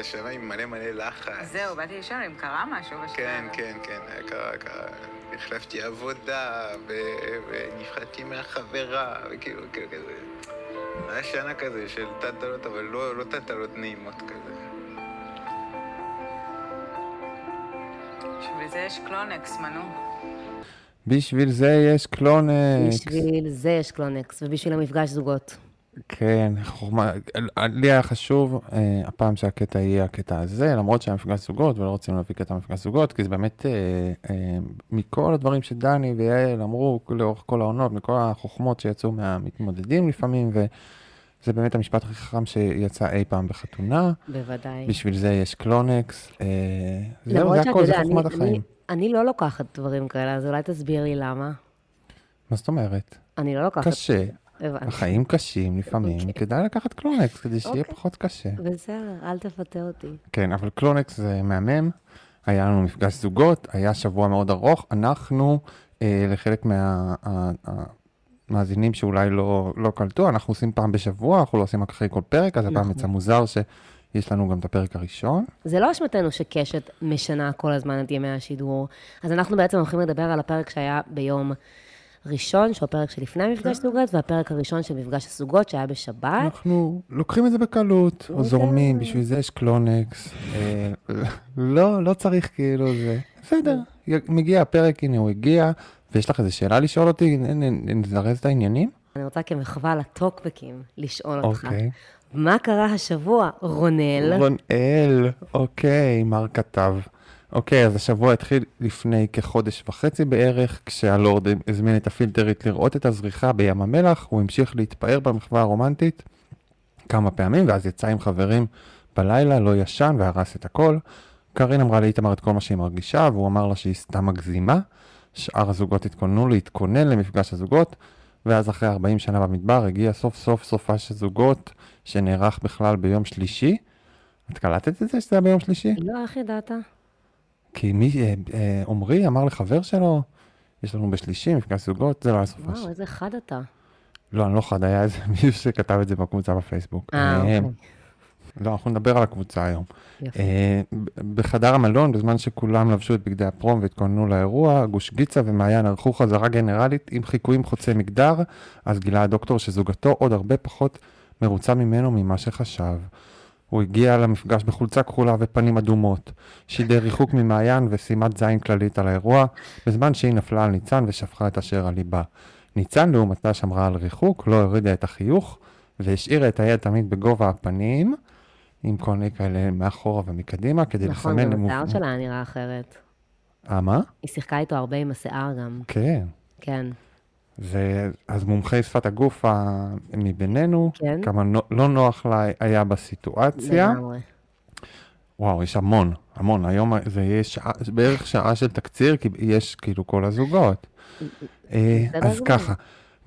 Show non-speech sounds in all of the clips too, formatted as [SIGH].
השנה עם מלא מלא לחץ. זהו, באתי לשאול אם קרה משהו בשנה. כן, כן, כן, היה קרה, קרה. החלפתי עבודה, ונפרדתי מהחברה, וכאילו, כאילו כזה. היה שנה כזה של טלטלות, אבל לא, לא טלטלות נעימות כזה. בשביל זה יש קלונקס, אמרנו. בשביל זה יש קלונקס. בשביל זה יש קלונקס, ובשביל המפגש זוגות. כן, חוכמה, לי היה חשוב, אה, הפעם שהקטע יהיה הקטע הזה, למרות שהיה מפגש זוגות ולא רוצים להביא קטע מפגש זוגות, כי זה באמת, אה, אה, מכל הדברים שדני ויעל אמרו לאורך כל העונות, מכל החוכמות שיצאו מהמתמודדים לפעמים, וזה באמת המשפט הכי חכם שיצא אי פעם בחתונה. בוודאי. בשביל זה יש קלונקס, אה, זהו, זה הכל, זה חוכמת אני- החיים. אני- אני לא לוקחת דברים כאלה, אז אולי תסביר לי למה. מה זאת אומרת? אני לא לוקחת... קשה, הבנתי. החיים קשים לפעמים, אוקיי. כדאי לקחת קלונקס כדי שיהיה אוקיי. פחות קשה. בסדר, אל תפתה אותי. כן, אבל קלונקס זה מהמם. היה לנו מפגש זוגות, היה שבוע מאוד ארוך. אנחנו, אה, לחלק מהמאזינים שאולי לא, לא קלטו, אנחנו עושים פעם בשבוע, אנחנו לא עושים רק אחרי כל פרק, אז הפעם נכון. יצא מוזר שיש לנו גם את הפרק הראשון. זה לא אשמתנו שקשת משנה כל הזמן את ימי השידור. אז אנחנו בעצם הולכים לדבר על הפרק שהיה ביום ראשון, שהוא הפרק שלפני מפגש זוגות, והפרק הראשון של מפגש הזוגות, שהיה בשבת. אנחנו לוקחים את זה בקלות, או זורמים, בשביל זה יש קלונקס. אה, לא, לא צריך כאילו זה. בסדר, מגיע הפרק, הנה הוא הגיע, ויש לך איזו שאלה לשאול אותי? נזרז את העניינים? אני רוצה כמחווה לטוקבקים לשאול אותך. אוקיי. מה קרה השבוע, רונל? רונאל, אוקיי, מר כתב. אוקיי, אז השבוע התחיל לפני כחודש וחצי בערך, כשהלורד הזמין את הפילטרית לראות את הזריחה בים המלח, הוא המשיך להתפאר במחווה הרומנטית כמה פעמים, ואז יצא עם חברים בלילה, לא ישן והרס את הכל. קארין אמרה לאיתמר את כל מה שהיא מרגישה, והוא אמר לה שהיא סתם מגזימה. שאר הזוגות התכוננו להתכונן למפגש הזוגות, ואז אחרי 40 שנה במדבר הגיע סוף סוף סופה של זוגות, שנערך בכלל ביום שלישי. את קלטת את זה שזה היה ביום שלישי? לא, איך ידעת? כי מי, אה, אה, עמרי אמר לחבר שלו, יש לנו בשלישי מפגש זוגות, זה לא היה סופש. וואו, איזה חד אתה. לא, אני לא חד, היה איזה [LAUGHS] מישהו שכתב את זה בקבוצה בפייסבוק. אה, אה, אוקיי. לא, אנחנו נדבר על הקבוצה היום. יפה. אה, בחדר המלון, בזמן שכולם לבשו את בגדי הפרום והתכוננו לאירוע, גוש גיצה ומעיין ערכו חזרה גנרלית עם חיקויים חוצי מגדר, אז גילה הדוקטור שזוגתו עוד הרבה פחות מרוצה ממנו ממה שחשב. הוא הגיע למפגש בחולצה כחולה ופנים אדומות, שידר ריחוק ממעיין ושימת זין כללית על האירוע, בזמן שהיא נפלה על ניצן ושפכה את אשר על ליבה. ניצן לעומתה שמרה על ריחוק, לא הורידה את החיוך, והשאירה את היד תמיד בגובה הפנים, עם כל מיני כאלה מאחורה ומקדימה, כדי נכון, לסמן... גם למופ- השיער שלה נראה אחרת. אה, מה? היא שיחקה איתו הרבה עם השיער גם. כן. כן. זה, אז מומחי שפת הגוף מבינינו, כן. כמה לא נוח לה היה בסיטואציה. לגמרי. וואו, יש המון, המון. היום זה יהיה שעה, בערך שעה של תקציר, כי יש כאילו כל הזוגות. אה, אז. ככה,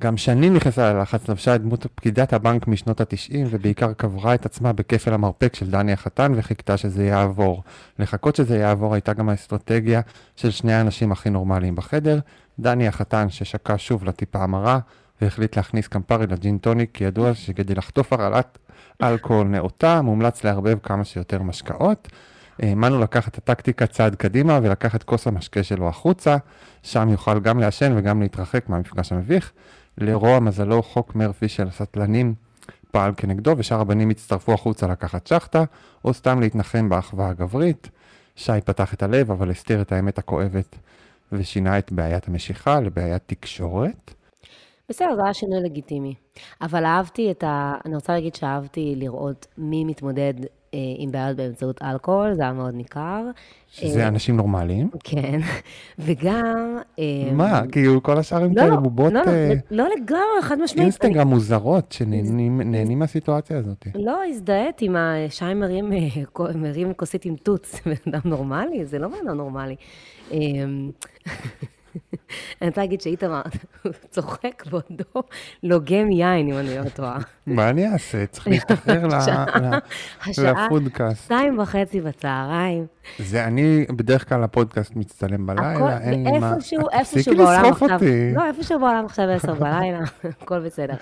גם שני נכנסה ללחץ, לבשה את דמות פקידת הבנק משנות ה-90, ובעיקר קברה את עצמה בכפל המרפק של דני החתן, וחיכתה שזה יעבור. לחכות שזה יעבור הייתה גם האסטרטגיה של שני האנשים הכי נורמליים בחדר, דני החתן ששקע שוב לטיפה המרה, והחליט להכניס קמפרי לג'ין טוניק, כי ידוע שכדי לחטוף הרעלת אלכוהול נאותה, מומלץ לערבב כמה שיותר משקאות. האמנו לקחת את הטקטיקה צעד קדימה ולקחת כוס המשקה שלו החוצה, שם יוכל גם לעשן וגם להתרחק מהמפגש המביך. לרוע מזלו, חוק מרפי של הסטלנים פעל כנגדו, ושאר הבנים הצטרפו החוצה לקחת שחטה, או סתם להתנחם באחווה הגברית. שי פתח את הלב, אבל הסתיר את האמת הכואבת, ושינה את בעיית המשיכה לבעיית תקשורת. בסדר, זה היה שינוי לגיטימי. אבל אהבתי את ה... אני רוצה להגיד שאהבתי לראות מי מתמודד אה, עם בעיות באמצעות אלכוהול, זה היה מאוד ניכר. שזה אה, אנשים נורמליים. כן, [LAUGHS] וגם... אה, מה, כאילו כל השאר הם לא, כאלה לא, בובות לא, אה, לא לגמרי, חד משמעית. אינסטגרם מוזרות שנהנים נהנים מהסיטואציה הזאת. אני לא הזדהית עם השי מרים, אה, [LAUGHS] מרים כוסית עם תות, זה בן אדם נורמלי? זה לא בן אדם נורמלי. אה, [LAUGHS] אני רוצה להגיד שאיתמר [LAUGHS] צוחק בעודו לוגם יין, אם אני לא טועה. מה אני אעשה? צריך להשתחרר ל- ל- השעה לפודקאסט. שתיים וחצי בצהריים. זה אני, בדרך כלל הפודקאסט מצטלם בלילה, אין לי מה... תפסיקי איפשהו בעולם עכשיו, אותי. לא, איפשהו בעולם עכשיו עשר בלילה, [LAUGHS] הכל בסדר.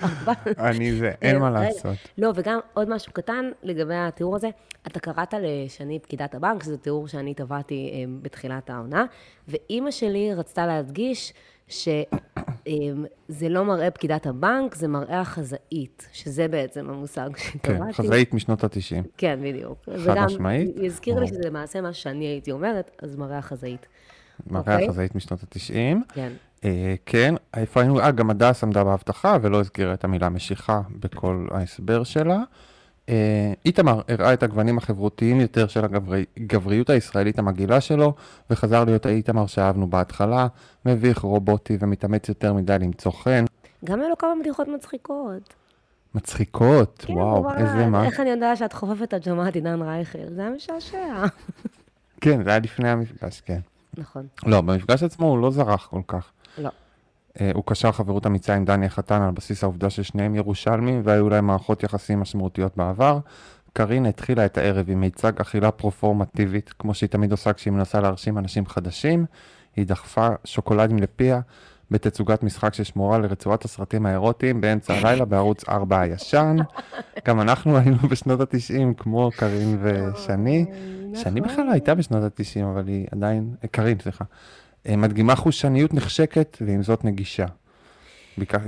אני זה, אין מה רגע, לעשות. לא, וגם עוד משהו קטן לגבי התיאור הזה. אתה קראת לשני פקידת הבנק, שזה תיאור שאני טבעתי אה, בתחילת העונה, ואימא שלי רצתה להדגיש שזה לא מראה פקידת הבנק, זה מראה החזאית, שזה בעצם המושג שטבעתי. כן, חזאית משנות ה-90. כן, בדיוק. חד משמעית. וגם הזכיר לי. שזה למעשה מה שאני הייתי אומרת, אז מראה החזאית. מראה אוקיי. החזאית משנות ה-90. כן. אה, כן, איפה היינו? אה, גם הדס עמדה בהבטחה ולא הזכירה את המילה משיכה בכל ההסבר שלה. אה, איתמר הראה את הגוונים החברותיים יותר של הגבריות הישראלית המגעילה שלו, וחזר להיות האיתמר שאהבנו בהתחלה, מביך, רובוטי ומתאמץ יותר מדי למצוא חן. גם היו לו כמה בדיחות מצחיקות. מצחיקות, כן, וואו, אבל איזה מה. איך אני יודעת שאת חופפת את הג'מאט עידן רייכל? זה היה משעשע. כן, זה היה לפני המפגש, כן. נכון. לא, במפגש עצמו הוא לא זרח כל כך. לא. אה, הוא קשר חברות אמיצה עם דני החתן על בסיס העובדה ששניהם ירושלמים והיו להם מערכות יחסים משמעותיות בעבר. קארין התחילה את הערב עם מיצג אכילה פרופורמטיבית, כמו שהיא תמיד עושה כשהיא מנסה להרשים אנשים חדשים. היא דחפה שוקולדים לפיה בתצוגת משחק ששמורה לרצועת הסרטים האירוטיים באמצע הלילה בערוץ 4 הישן. גם אנחנו היינו בשנות ה-90 כמו קארין ושני. שני בכלל לא הייתה בשנות ה-90, אבל היא עדיין, אה, קארין, סליחה. אה, מדגימה חושניות נחשקת, ועם זאת נגישה.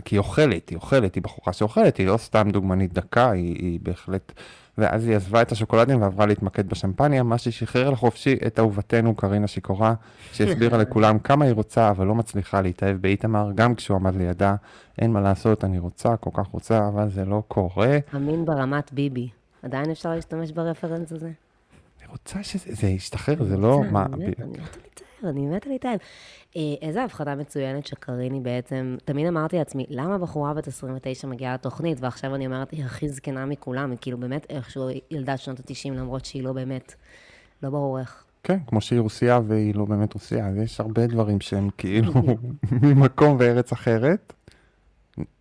כי היא אוכלת, היא אוכלת, היא בחורה שאוכלת, היא לא סתם דוגמנית דקה, היא, היא בהחלט... ואז היא עזבה את השוקולדים ועברה להתמקד בשמפניה, מה ששחרר לחופשי את אהובתנו קארין השיכורה, שהסבירה לכולם כמה היא רוצה, אבל לא מצליחה להתאהב באיתמר, גם כשהוא עמד לידה. אין מה לעשות, אני רוצה, כל כך רוצה, אבל זה לא קורה. אמין ברמת ביבי. עדיין אפשר להשתמש ברפרנס הזה? אני רוצה שזה זה ישתחרר, זה לא... מה... אני מתה, להתאהב, אני מתה להתאהב. אה, איזה הבחנה מצוינת שקריני בעצם, תמיד אמרתי לעצמי, למה בחורה בת 29 מגיעה לתוכנית, ועכשיו אני אומרת, היא הכי זקנה מכולם, היא כאילו באמת איכשהו ילדת שנות ה-90, למרות שהיא לא באמת, לא ברור איך. כן, כמו שהיא רוסיה והיא לא באמת רוסיה, אז יש הרבה דברים שהם כאילו [LAUGHS] ממקום וארץ אחרת.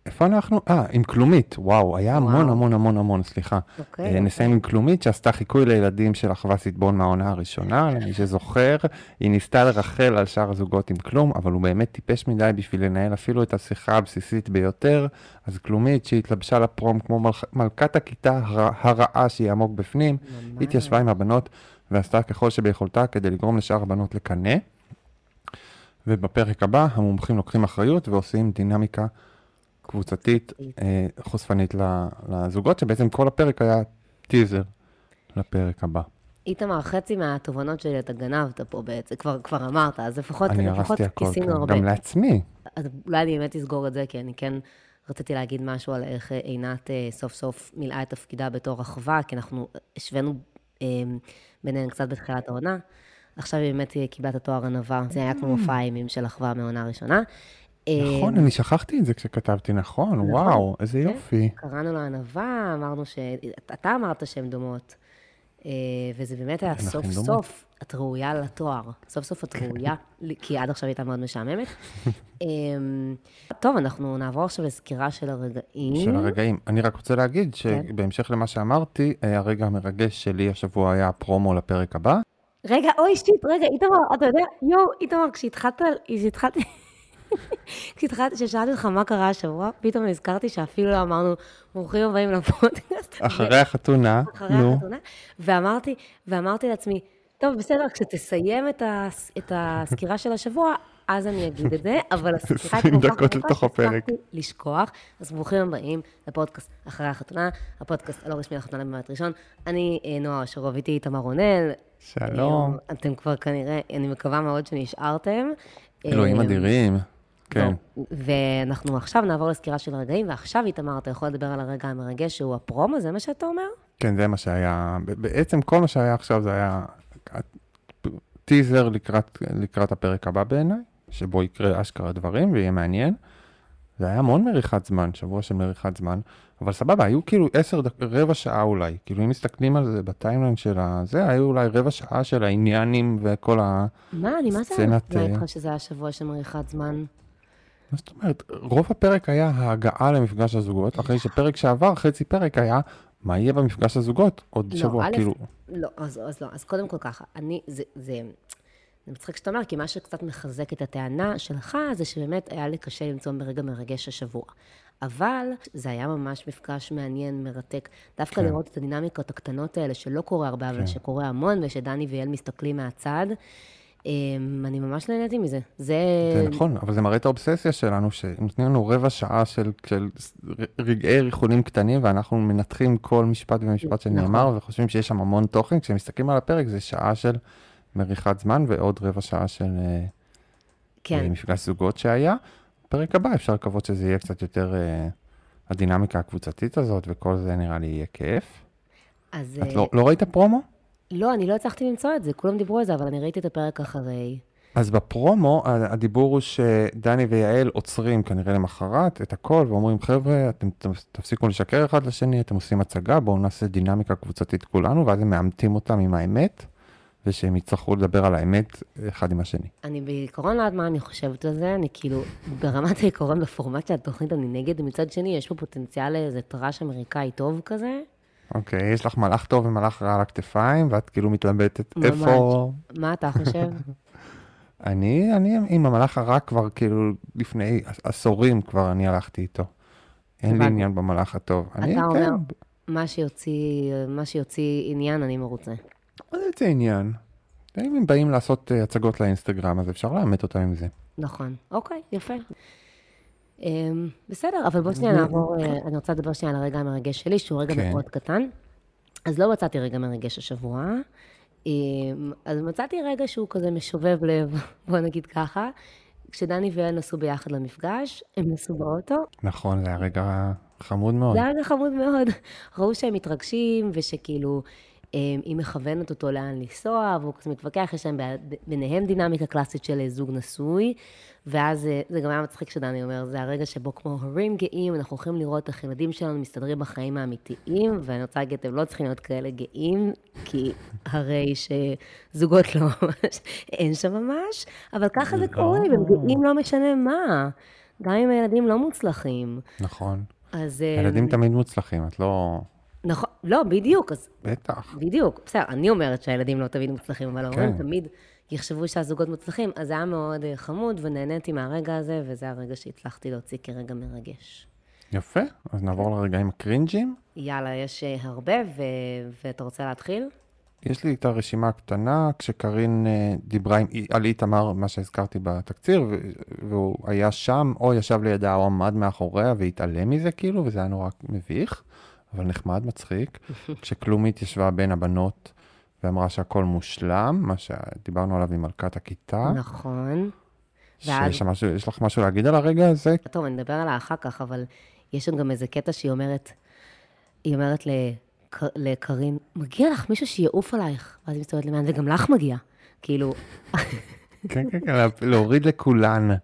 איפה אנחנו? אה, עם כלומית, וואו, היה המון וואו. המון המון המון, סליחה. אוקיי. אה, נסיים עם כלומית שעשתה חיקוי לילדים של אחווה סיטבון מהעונה הראשונה, למי שזוכר. היא ניסתה לרחל על שאר הזוגות עם כלום, אבל הוא באמת טיפש מדי בשביל לנהל אפילו את השיחה הבסיסית ביותר. אז כלומית שהתלבשה לפרום כמו מלכ- מלכת הכיתה הר- הרעה שהיא עמוק בפנים, היא התיישבה עם הבנות ועשתה ככל שביכולתה כדי לגרום לשאר הבנות לקנא. ובפרק הבא המומחים לוקחים אחריות ועושים דינמיקה קבוצתית אה, חושפנית לזוגות, שבעצם כל הפרק היה טיזר לפרק הבא. איתמר, חצי מהתובנות שלי אתה גנבת פה בעצם, כבר, כבר אמרת, אז לפחות, אני לפחות כיסינו כן, הרבה. גם לעצמי. אז אולי אני באמת אסגור את זה, כי אני כן רציתי להגיד משהו על איך עינת אה, סוף סוף מילאה את תפקידה בתור אחווה, כי אנחנו השווינו אה, ביניהן קצת בתחילת העונה. עכשיו היא באמת אה, קיבלה את התואר ענווה, זה היה כמו מופע האימים של אחווה מהעונה הראשונה. נכון, אני שכחתי את זה כשכתבתי, נכון, וואו, איזה כן. יופי. קראנו לה ענווה, אמרנו ש... אתה אמרת שהן דומות, אה, וזה באמת היה סוף דומות. סוף, את ראויה לתואר. סוף סוף את ראויה, לי- כי עד עכשיו הייתה מאוד משעממת. [LAUGHS] אה, טוב, אנחנו נעבור עכשיו לסקירה של הרגעים. של הרגעים. אני רק רוצה להגיד כן. שבהמשך למה שאמרתי, אה, הרגע המרגש שלי השבוע היה הפרומו לפרק הבא. רגע, אוי, שיט, רגע, איתמר, אתה יודע, יואו, איתמר, כשהתחלת, כשהתחלתי, [LAUGHS] כששאלתי אותך מה קרה השבוע, פתאום נזכרתי שאפילו לא אמרנו, ברוכים הבאים לפודקאסט. אחרי החתונה, אחרי נו, החתונה, ואמרתי, ואמרתי לעצמי, טוב, בסדר, כשתסיים את, הס, את הסקירה של השבוע, אז אני אגיד את זה, אבל [LAUGHS] הסקירה 20 כל כך ארוכה. שהצלחתי לשכוח. אז ברוכים הבאים לפודקאסט אחרי החתונה, הפודקאסט הלא רשמי לחתונה במבט ראשון. אני אה, נועה אושרוב, איתי איתמר רונל. שלום. אתם כבר כנראה, אני מקווה מאוד שנשארתם. אלוהים אה, אדירים. כן. ואנחנו עכשיו נעבור לסקירה של הרגעים, ועכשיו, איתמר, אתה יכול לדבר על הרגע המרגש שהוא הפרומו, זה מה שאתה אומר? כן, זה מה שהיה, בעצם כל מה שהיה עכשיו זה היה טיזר לקראת, לקראת הפרק הבא בעיניי, שבו יקרה אשכרה דברים ויהיה מעניין. זה היה המון מריחת זמן, שבוע של מריחת זמן, אבל סבבה, היו כאילו עשר דק... רבע שעה אולי. כאילו, אם מסתכלים על זה בטיימליין של הזה, היו אולי רבע שעה של העניינים וכל ה... מה, אני מה זה מסכימה אה, איתך שזה היה שבוע של מריחת זמן? מה זאת אומרת? רוב הפרק היה ההגעה למפגש הזוגות, אחרי שפרק שעבר, חצי פרק היה, מה יהיה במפגש הזוגות? עוד לא, שבוע, א', כאילו... לא, אז, אז לא, אז קודם כל ככה, אני, זה, זה, זה מצחיק שאתה אומר, כי מה שקצת מחזק את הטענה שלך, זה שבאמת היה לי קשה למצוא ברגע מרגש השבוע. אבל זה היה ממש מפגש מעניין, מרתק. דווקא כן. לראות את הדינמיקות הקטנות האלה, שלא קורה הרבה, אבל כן. שקורה המון, ושדני ויעל מסתכלים מהצד, אני ממש נהניתי מזה. זה... זה נכון, אבל זה מראה את האובססיה שלנו, שנותנים לנו רבע שעה של, של רגעי ריחולים קטנים, ואנחנו מנתחים כל משפט ומשפט שנאמר, נכון. וחושבים שיש שם המון תוכן. כשמסתכלים על הפרק, זה שעה של מריחת זמן ועוד רבע שעה של אה, כן, אה, מפגש זוגות שהיה. פרק הבא אפשר לקוות שזה יהיה קצת יותר אה, הדינמיקה הקבוצתית הזאת, וכל זה נראה לי יהיה כיף. אז... את לא, לא ראית פרומו? לא, אני לא הצלחתי למצוא את זה, כולם דיברו על זה, אבל אני ראיתי את הפרק אחרי. אז בפרומו, הדיבור הוא שדני ויעל עוצרים כנראה למחרת את הכל, ואומרים, חבר'ה, אתם תפסיקו לשקר אחד לשני, אתם עושים הצגה, בואו נעשה דינמיקה קבוצתית כולנו, ואז הם מאמתים אותם עם האמת, ושהם יצטרכו לדבר על האמת אחד עם השני. אני בעיקרון לא יודעת מה אני חושבת על זה, אני כאילו, ברמת העיקרון, בפורמט של התוכנית אני נגד, ומצד שני, יש פה פוטנציאל לאיזה טראש אמריקאי טוב כזה. אוקיי, יש לך מלאך טוב ומלאך רע על הכתפיים, ואת כאילו מתלבטת ממש. איפה... מה אתה חושב? [LAUGHS] אני, אני עם המלאך הרע כבר כאילו לפני עשורים כבר אני הלכתי איתו. אין לי. עניין במלאך הטוב. אני, אתה אומר, כן, מה שיוציא, מה שיוציא עניין, אני מרוצה. מה זה יוצא עניין? אם הם באים לעשות אה, הצגות לאינסטגרם, אז אפשר לאמת אותם עם זה. נכון. אוקיי, יפה. אמ, בסדר, אבל בוא שנייה נעבור, אה, אני רוצה לדבר שנייה על הרגע המרגש שלי, שהוא רגע כן. מאוד קטן. אז לא מצאתי רגע מרגש השבוע. אמ, אז מצאתי רגע שהוא כזה משובב לב, [LAUGHS] בוא נגיד ככה. כשדני ויעל נסעו ביחד למפגש, הם נסעו באוטו, נכון, זה היה רגע חמוד מאוד. זה היה רגע חמוד מאוד. [LAUGHS] ראו שהם מתרגשים, ושכאילו, היא מכוונת אותו לאן לנסוע, והוא כזה מתווכח, יש להם ביניהם דינמיקה קלאסית של זוג נשוי, ואז אה, זה גם היה מצחיק שדני אומר, זה הרגע שבו כמו הורים גאים, אנחנו הולכים לראות איך ילדים שלנו מסתדרים בחיים האמיתיים, ואני רוצה להגיד, אתם לא צריכים להיות כאלה גאים, כי הרי שזוגות לא ממש, אין שם ממש, אבל ככה זה קורה, והם גאים לא משנה מה, גם אם הילדים לא מוצלחים. נכון. אז... אה, הילדים תמיד מוצלחים, את לא... נכון, לא, בדיוק, אז בטח. בדיוק, בסדר, אני אומרת שהילדים לא תמיד מוצלחים, אבל ההורים כן. תמיד יחשבו שהזוגות מוצלחים, אז זה היה מאוד אה, חמוד, ונהניתי מהרגע הזה, וזה הרגע שהצלחתי להוציא כרגע מרגש. יפה, אז נעבור לרגעים הקרינג'ים. יאללה, יש אה, הרבה, ו... ואתה רוצה להתחיל? יש לי את הרשימה הקטנה, כשקארין אה, דיברה עם, על איתמר, מה שהזכרתי בתקציר, והוא היה שם, או ישב לידה, או עמד מאחוריה והתעלם מזה כאילו, וזה היה נורא מביך, אבל נחמד, מצחיק. כשכלומית ישבה בין הבנות ואמרה שהכל מושלם, מה שדיברנו עליו עם מלכת הכיתה, נכון. ואז- שיש שם משהו, יש לך משהו להגיד על הרגע הזה? טוב, אני אדבר עליה אחר כך, אבל יש שם גם איזה קטע שהיא אומרת, היא אומרת לק- לקארין, מגיע לך מישהו שיעוף עלייך. ואז היא מסתובבת למען, וגם לך מגיע. כאילו, כן, כן, כן, להוריד לכולן. את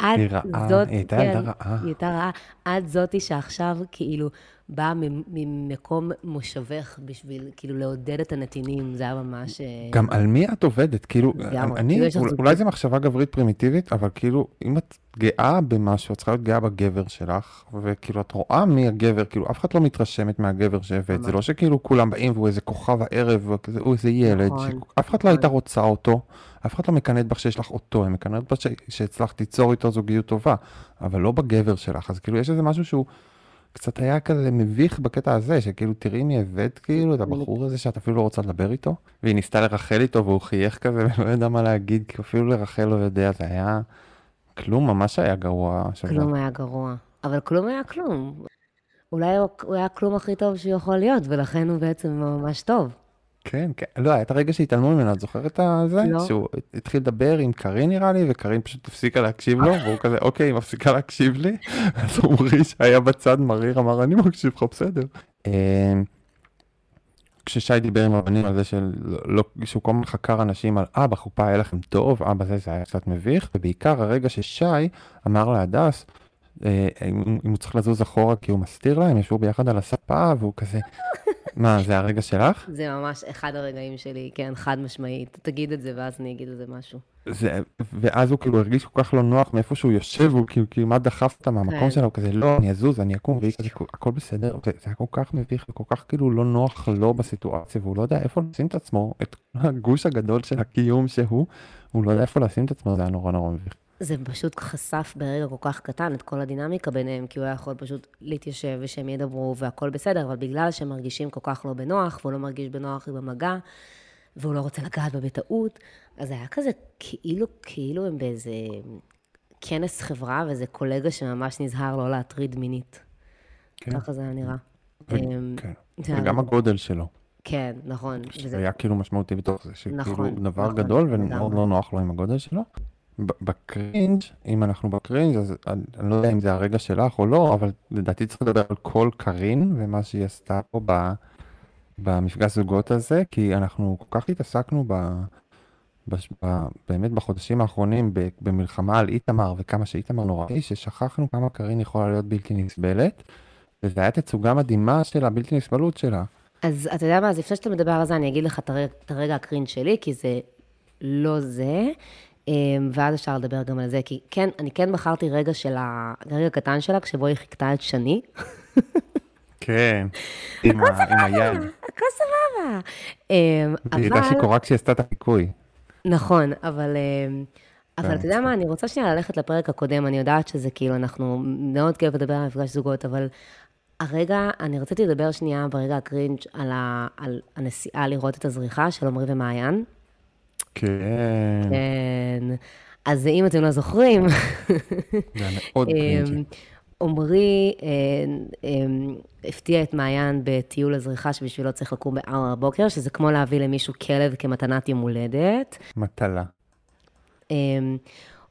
היא רעה, זאת, היא הייתה כן, ילדה רעה. היא הייתה רעה. את זאתי שעכשיו כאילו באה ממקום מושבך בשביל כאילו לעודד את הנתינים, זה היה ממש... אה, גם על מי את עובדת? כאילו, לגמרי. אני, כאילו. אולי זו מחשבה גברית פרימיטיבית, אבל כאילו, אם את גאה במשהו, את צריכה להיות גאה בגבר שלך, וכאילו, את רואה מי הגבר, כאילו, אף אחד לא מתרשמת מהגבר שהבאת, זה לא שכאילו כולם באים והוא איזה כוכב הערב, וכזה, הוא איזה ילד, נכון, שאף אחד לא הייתה רוצה אותו, אף אחד לא מקנאת בך שיש לך אותו, היא מקנאת בך שהצלחת ליצור איתו זוגיות טובה, אבל לא בגבר שלך, אז כאילו, יש איזה משהו שהוא... קצת היה כזה מביך בקטע הזה, שכאילו תראי מי הבאת כאילו את הבחור הזה שאת אפילו לא רוצה לדבר איתו, והיא ניסתה לרחל איתו והוא חייך כזה [LAUGHS] ולא ידע מה להגיד, כי אפילו לרחל לא יודע, זה היה כלום, ממש היה גרוע. כלום היה גרוע. אבל כלום היה כלום. אולי הוא היה הכלום הכי טוב שהוא יכול להיות, ולכן הוא בעצם ממש טוב. כן, כן, לא, היה את הרגע שהתעלמו ממנו, את זוכרת את זה? לא. שהוא התחיל לדבר עם קארין נראה לי, וקארין פשוט הפסיקה להקשיב לו, והוא כזה, אוקיי, היא מפסיקה להקשיב לי, [LAUGHS] אז עמרי שהיה בצד מריר אמר, אני מקשיב לך, בסדר. אה, כששי דיבר עם הבנים על זה של, לא, שהוא כל הזמן חקר אנשים על, אה, בחופה היה לכם טוב, אה, בזה זה היה קצת מביך, ובעיקר הרגע ששי אמר להדס, אה, אם הוא צריך לזוז אחורה כי הוא מסתיר לה, הם ישבו ביחד על הספה, והוא כזה, מה, זה הרגע שלך? זה ממש אחד הרגעים שלי, כן, חד משמעית. תגיד את זה ואז אני אגיד על זה משהו. זה, ואז הוא כאילו הרגיש כל כך לא נוח מאיפה שהוא יושב, הוא כאילו כמעט דחף אותה מהמקום כן. שלה, הוא כזה, לא, אני אזוז, אני אקום, והיא כזה, הכל בסדר, זה זה היה כל כך מביך וכל כך כאילו לא נוח לו בסיטואציה, והוא לא יודע איפה לשים את עצמו, את הגוש הגדול של הקיום שהוא, הוא לא יודע איפה לשים את עצמו, זה היה נורא נורא מביך. זה פשוט חשף ברגע כל כך קטן את כל הדינמיקה ביניהם, כי הוא היה יכול פשוט להתיישב ושהם ידברו והכל בסדר, אבל בגלל שהם מרגישים כל כך לא בנוח, והוא לא מרגיש בנוח במגע, והוא לא רוצה לגעת בה בטעות, אז זה היה כזה כאילו, כאילו הם באיזה כנס חברה, ואיזה קולגה שממש נזהר לא להטריד מינית. כן. ככה זה היה נראה. ו- אמ, כן. זה היה- וגם הגודל שלו, כן, נכון. זה וזה- היה כאילו משמעותי בתוך זה, שכאילו נכון, דבר נכון, גדול ומאוד. לא נוח לו עם הגודל שלו. ב- ב cringe, אם אנחנו ב cringe, אז אני לא יודע אם זה הרגע שלך או לא, אבל לדעתי צריך לדבר על כל קארין ומה שהיא עשתה פה ב- במפגש זוגות הזה, כי אנחנו כל כך התעסקנו ב... בש... ב... באמת בחודשים האחרונים ב... במלחמה על איתמר וכמה שאיתמר נוראי, ששכחנו כמה קארין יכולה להיות בלתי נסבלת, וזו הייתה תצוגה מדהימה של הבלתי נסבלות שלה. אז אתה יודע מה, אז לפני שאתה מדבר על זה, אני אגיד לך את הרגע, הקרינג' שלי, כי זה לא זה, ואז אפשר לדבר גם על זה, כי כן, אני כן בחרתי רגע של ה... רגע קטן שלה, כשבו היא חיכתה את שני. כן. עם, היד. הכל סבבה. אמ, והיא הייתה שיכורה כשהיא עשתה את החיקוי. נכון, אבל... אמ, אבל כן, אתה יודע מה, אני רוצה שנייה ללכת לפרק הקודם, אני יודעת שזה כאילו, אנחנו מאוד כיף לדבר על מפגש זוגות, אבל הרגע, אני רציתי לדבר שנייה ברגע הקרינג' על, ה, על הנסיעה לראות את הזריחה של עמרי ומעיין. כן. כן. אז אם אתם לא זוכרים, זה היה מאוד קרינג'י. [LAUGHS] אמ, עמרי אה, אמ, הפתיע את מעיין בטיול הזריחה שבשבילו צריך לקום ב-4 בבוקר, שזה כמו להביא למישהו כלב כמתנת יום הולדת. מטלה. אמ,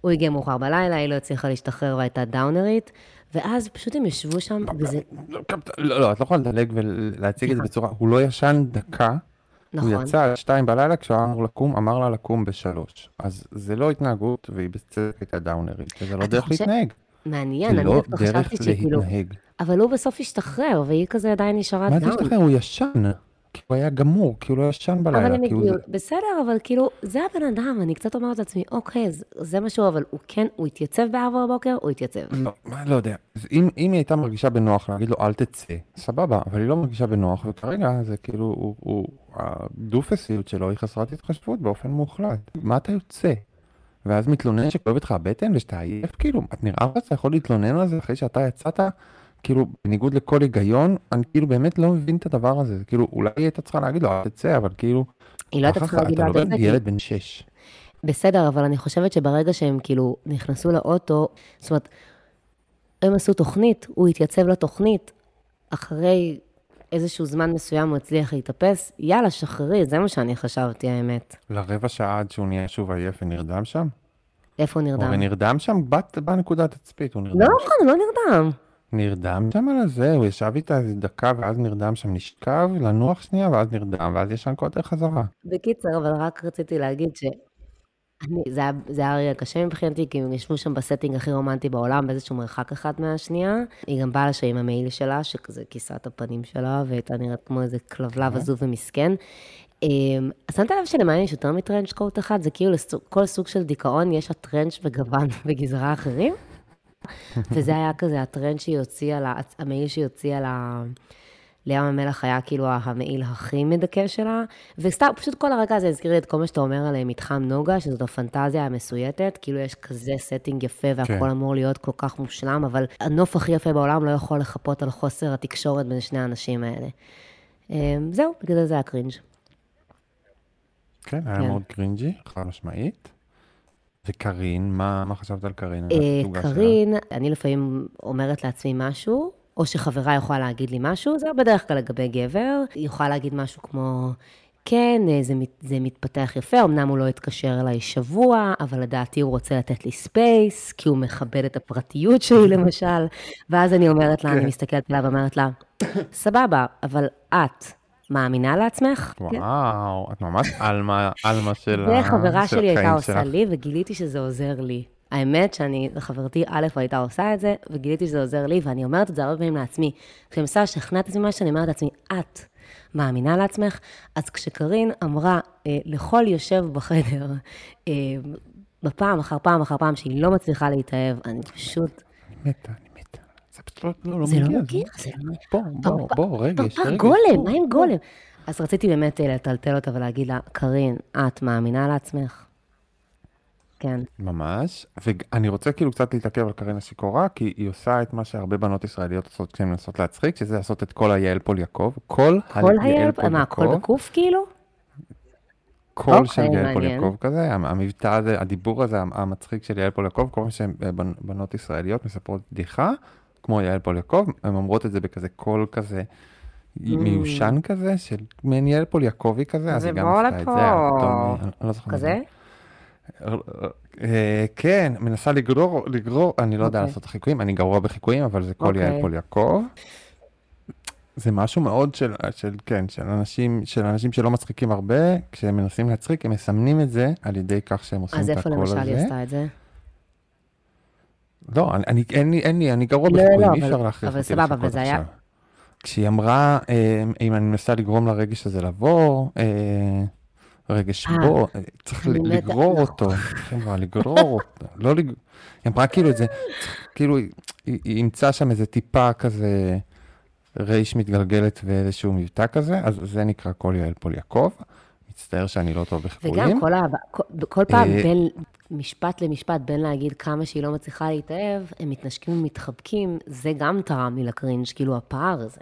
הוא הגיע מאוחר בלילה, היא לא הצליחה להשתחרר והייתה דאונרית, ואז פשוט הם ישבו שם, וזה... לא, לא, לא, את לא יכולה לדלג ולהציג את זה בצורה, הוא לא ישן דקה, הוא נכון. יצא על שתיים בלילה כשהוא היה אמור לקום, אמר לה לקום בשלוש. אז זה לא התנהגות, והיא בצדק הייתה דאונרית, וזה לא דרך חושב- להתנהג. מעניין, זה אני לא דווקא חשבתי שכאילו... אבל הוא בסוף השתחרר, והיא כזה עדיין נשארה מה זה. השתחרר? הוא ישן. כי הוא היה גמור, כי הוא לא ישן בלילה. אבל הם הגיעו, בסדר, אבל כאילו, זה הבן אדם, אני קצת אומרת לעצמי, אוקיי, זה- זה משהו, אבל הוא כן, הוא התייצב בארבע בבוקר, הוא התייצב. לא, מה, לא יודע. אם, אם היא הייתה מרגישה בנוח להגיד לו אל תצא, סבבה, אבל היא לא מרגישה בנוח, וכרגע זה כאילו, הוא, הוא, הדופסיות שלו היא חסרת התחשבות באופן מוחלט. מה אתה יוצא? ואז מתלונן שכואבת לך הבטן ושאתה עייף, כאילו, את נראה לך שאתה יכול להתלונן על זה אחרי שאתה יצאת? כאילו, בניגוד לכל היגיון, אני כאילו באמת לא מבין את הדבר הזה. כאילו, אולי היא הייתה צריכה להגיד לו, אל תצא, אבל כאילו, היא לא הייתה צריכה להגיד אתה לו, לא "אל תצא", ילד בן שש. בסדר, אבל אני חושבת שברגע שהם כאילו נכנסו לאוטו, זאת אומרת, הם עשו תוכנית, הוא התייצב לתוכנית, אחרי איזשהו זמן מסוים הוא הצליח להתאפס, יאללה, שחררי, זה מה שאני חשבתי, האמת. לרבע שעה עד שהוא נהיה שוב עייף ונרדם שם? איפה הוא הוא הרי נרדם? נרדם שם בנקודת תצפית, הוא נרדם לא. נכון, הוא לא נרדם. נרדם שם על הזה, הוא ישב איתה איזה דקה ואז נרדם שם, נשכב, לנוח שנייה ואז נרדם, ואז ישן כל הדרך חזרה. בקיצר, אבל רק רציתי להגיד ש... אני, זה, היה, זה היה רגע קשה מבחינתי, כי הם ישבו שם ב setting הכי רומנטי בעולם, באיזשהו מרחק אחת מהשנייה. היא גם באה לשם עם המעיל שלה, שכזה כיסה את הפנים שלה, והייתה נראית כמו איזה כלבלב עזוב ומסכן. אמ, שמת לב שלמעיין יש יותר מ trench coat אחד? זה כאילו לכל סוג של דיכאון יש לה trench וגוון [LAUGHS] וגזרה אחרים? [LAUGHS] וזה היה כזה ה trench שהיא הוציאה, לה, המעיל שהיא הוציאה לה, לים המלח היה כאילו המעיל הכי מדכא שלה, וסתם, פשוט כל הרגע הזה הזכיר לי את כל מה שאתה אומר על אה, מתחם נוגה, שזאת הפנטזיה המסויטת, כאילו יש כזה setting יפה והכל כן. אמור להיות כל כך מושלם, אבל הנוף הכי יפה בעולם לא יכול לחפות על חוסר התקשורת בין שני האנשים האלה. אמ, זהו, בגלל זה היה cringe. כן, היה כן. מאוד cringy, חד משמעית. וקארין, מה מה חשבת על קארין? אה? קארין, אני לפעמים אומרת לעצמי משהו, או שחברה יכולה להגיד לי משהו, זה בדרך כלל לגבי גבר, היא יכולה להגיד משהו כמו, כן, אה, זה, מת- זה מתפתח יפה, אמנם הוא לא התקשר אליי שבוע, אבל לדעתי הוא רוצה לתת לי space, כי הוא מכבד את הפרטיות שלי [LAUGHS] למשל, ואז אני אומרת לה, אני מסתכלת עליה ואומרת לה, סבבה, אבל את מאמינה לעצמך? וואו, את ממש עלמה, עלמה של זה ה- חברה של שלי הייתה החיים עושה שלך. לי, וגיליתי שזה עוזר לי. האמת שאני, חברתי א' הייתה עושה את זה, וגיליתי שזה עוזר לי, ואני אומרת את זה הרבה פעמים לעצמי. כשאני מנסה לשכנע את עצמי משהו, אני אומרת לעצמי, את מאמינה לעצמך? אז כשקרין אמרה אה, לכל יושב בחדר, אה, בפעם אחר פעם אחר פעם שהיא לא מצליחה להתאהב, אני פשוט... מתה, אני מתה. זה פשוט לא, לא, לא זה לא מגיע. מגיע, זה לא... בוא, בוא, רגש. גולם, מה עם. גולם? אז רציתי באמת אה, לטלטל אותה ולהגיד לה, קרין, את מאמינה לעצמך? כן. ממש, ואני רוצה כאילו קצת להתעכב על קרין השיכורה, כי היא עושה את מה שהרבה בנות ישראליות עושות כשהן מנסות להצחיק, שזה לעשות את כל היעל פוליאקוב, כל היעל פול מה, הכל יעקב, בקול כאילו? קול של אוקיי, יעל פוליאקוב. כזה, המ- המבטא הזה, הדיבור הזה, המצחיק של יעל פוליאקוב, כל פעם שבנות ישראליות מספרות בדיחה, כמו יעל פוליאקוב, הן אומרות את זה בכזה קול כזה. מיושן כזה, של מעין יעל פוליאקובי כזה, אז היא גם עשתה את זה, אני לא זוכר. כזה? אה, כן, מנסה לגרור, לגרור, אני לא יודע אוקיי. לעשות חיקויים, אני גרוע בחיקויים, אבל זה כל יעל אוקיי. פול יעקב. זה משהו מאוד של, של, כן, של אנשים, של אנשים שלא מצחיקים הרבה, כשהם מנסים להצחיק, הם מסמנים את זה על ידי כך שהם עושים אז את איפה הקול למשל היא הזה. עשתה את זה? לא, אני, אני, אין לי, אין לי, אני גרוע לא, בחיקויים, לא, אי אבל- אפשר להכריח אבל אותי סבבה, לחכות וזה היה- עכשיו. כשהיא אמרה, אה, אם אני מנסה לגרום לרגש הזה לבוא, אה, רגש אה, בו, אה, צריך לגרור נכון. אותו, היא אמרה? לגרור אותו, לא לג... היא אמרה כאילו את זה, כאילו, היא- אימצה שם איזה טיפה כזה רייש מתגלגלת ואיזשהו מבטא כזה, אז זה נקרא כל יעל פול יעקב. מצטער שאני לא טוב בחיקויים. וגם כל, פעם בין משפט למשפט, בין להגיד כמה שהיא לא מצליחה להתאהב, הם מתנשקים ומתחבקים, זה גם תרם לי לקרינג', כאילו הפער הזה.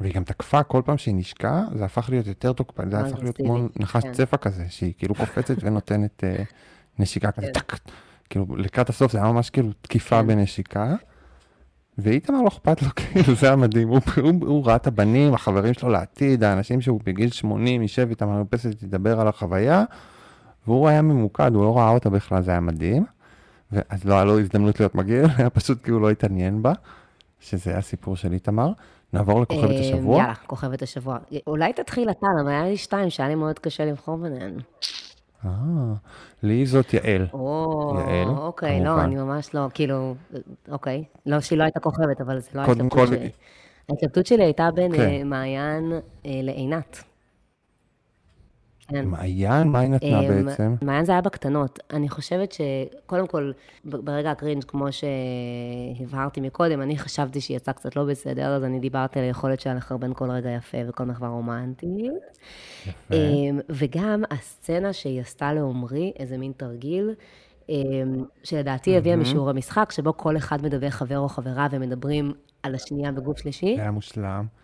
והיא גם תקפה כל פעם שהיא נשקה, זה הפך להיות יותר תוקפני, זה הפך להיות כמו נחש כן. צפה כזה, שהיא כאילו קופצת [LAUGHS] ונותנת אה, נשיקה כזה, כן. טק, כאילו לקראת הסוף זה היה ממש כאילו תקיפה כן. בנשיקה. ואיתמר לא אכפת לו, [LAUGHS] כאילו זה היה מדהים, הוא, הוא, הוא ראה את הבנים, החברים שלו לעתיד, האנשים שהוא בגיל 80 יישב איתם על המרפסת, ידבר על החוויה, והוא היה ממוקד, הוא לא ראה אותה בכלל, זה היה מדהים. ואז לא היה לו הזדמנות להיות מגעיל, [LAUGHS] היה פשוט כי הוא לא התעניין בה, שזה הסיפור של איתמר. נעבור לכוכבת אה, השבוע. יאללה, כוכבת השבוע. אולי תתחיל אתה, למה היה לי שתיים שהיה לי מאוד קשה לבחור ביניהן. אה, לי זאת יעל. או, יעל, אוקיי, כמובן. לא, אני ממש לא, כאילו, אוקיי. לא שהיא לא הייתה כוכבת, אבל זה לא ההתלבטות שלי. ההתלבטות שלי הייתה בין כן. אה, מעיין אה, לעינת. כן. מעיין, מה היא נתנה אמ, בעצם? מעיין זה היה בקטנות. אני חושבת שקודם כל, ברגע הקרינג', כמו שהבהרתי מקודם, אני חשבתי שהיא יצאה קצת לא בסדר, אז אני דיברתי על היכולת שלה לחרבן כל רגע יפה וכל מחווה רומנטית. אמ, וגם הסצנה שהיא עשתה לעומרי, איזה מין תרגיל, אמ, שלדעתי הביאה משיעור המשחק, שבו כל אחד מדבר חבר או חברה ומדברים על השנייה בגוף שלישי. זה היה מושלם.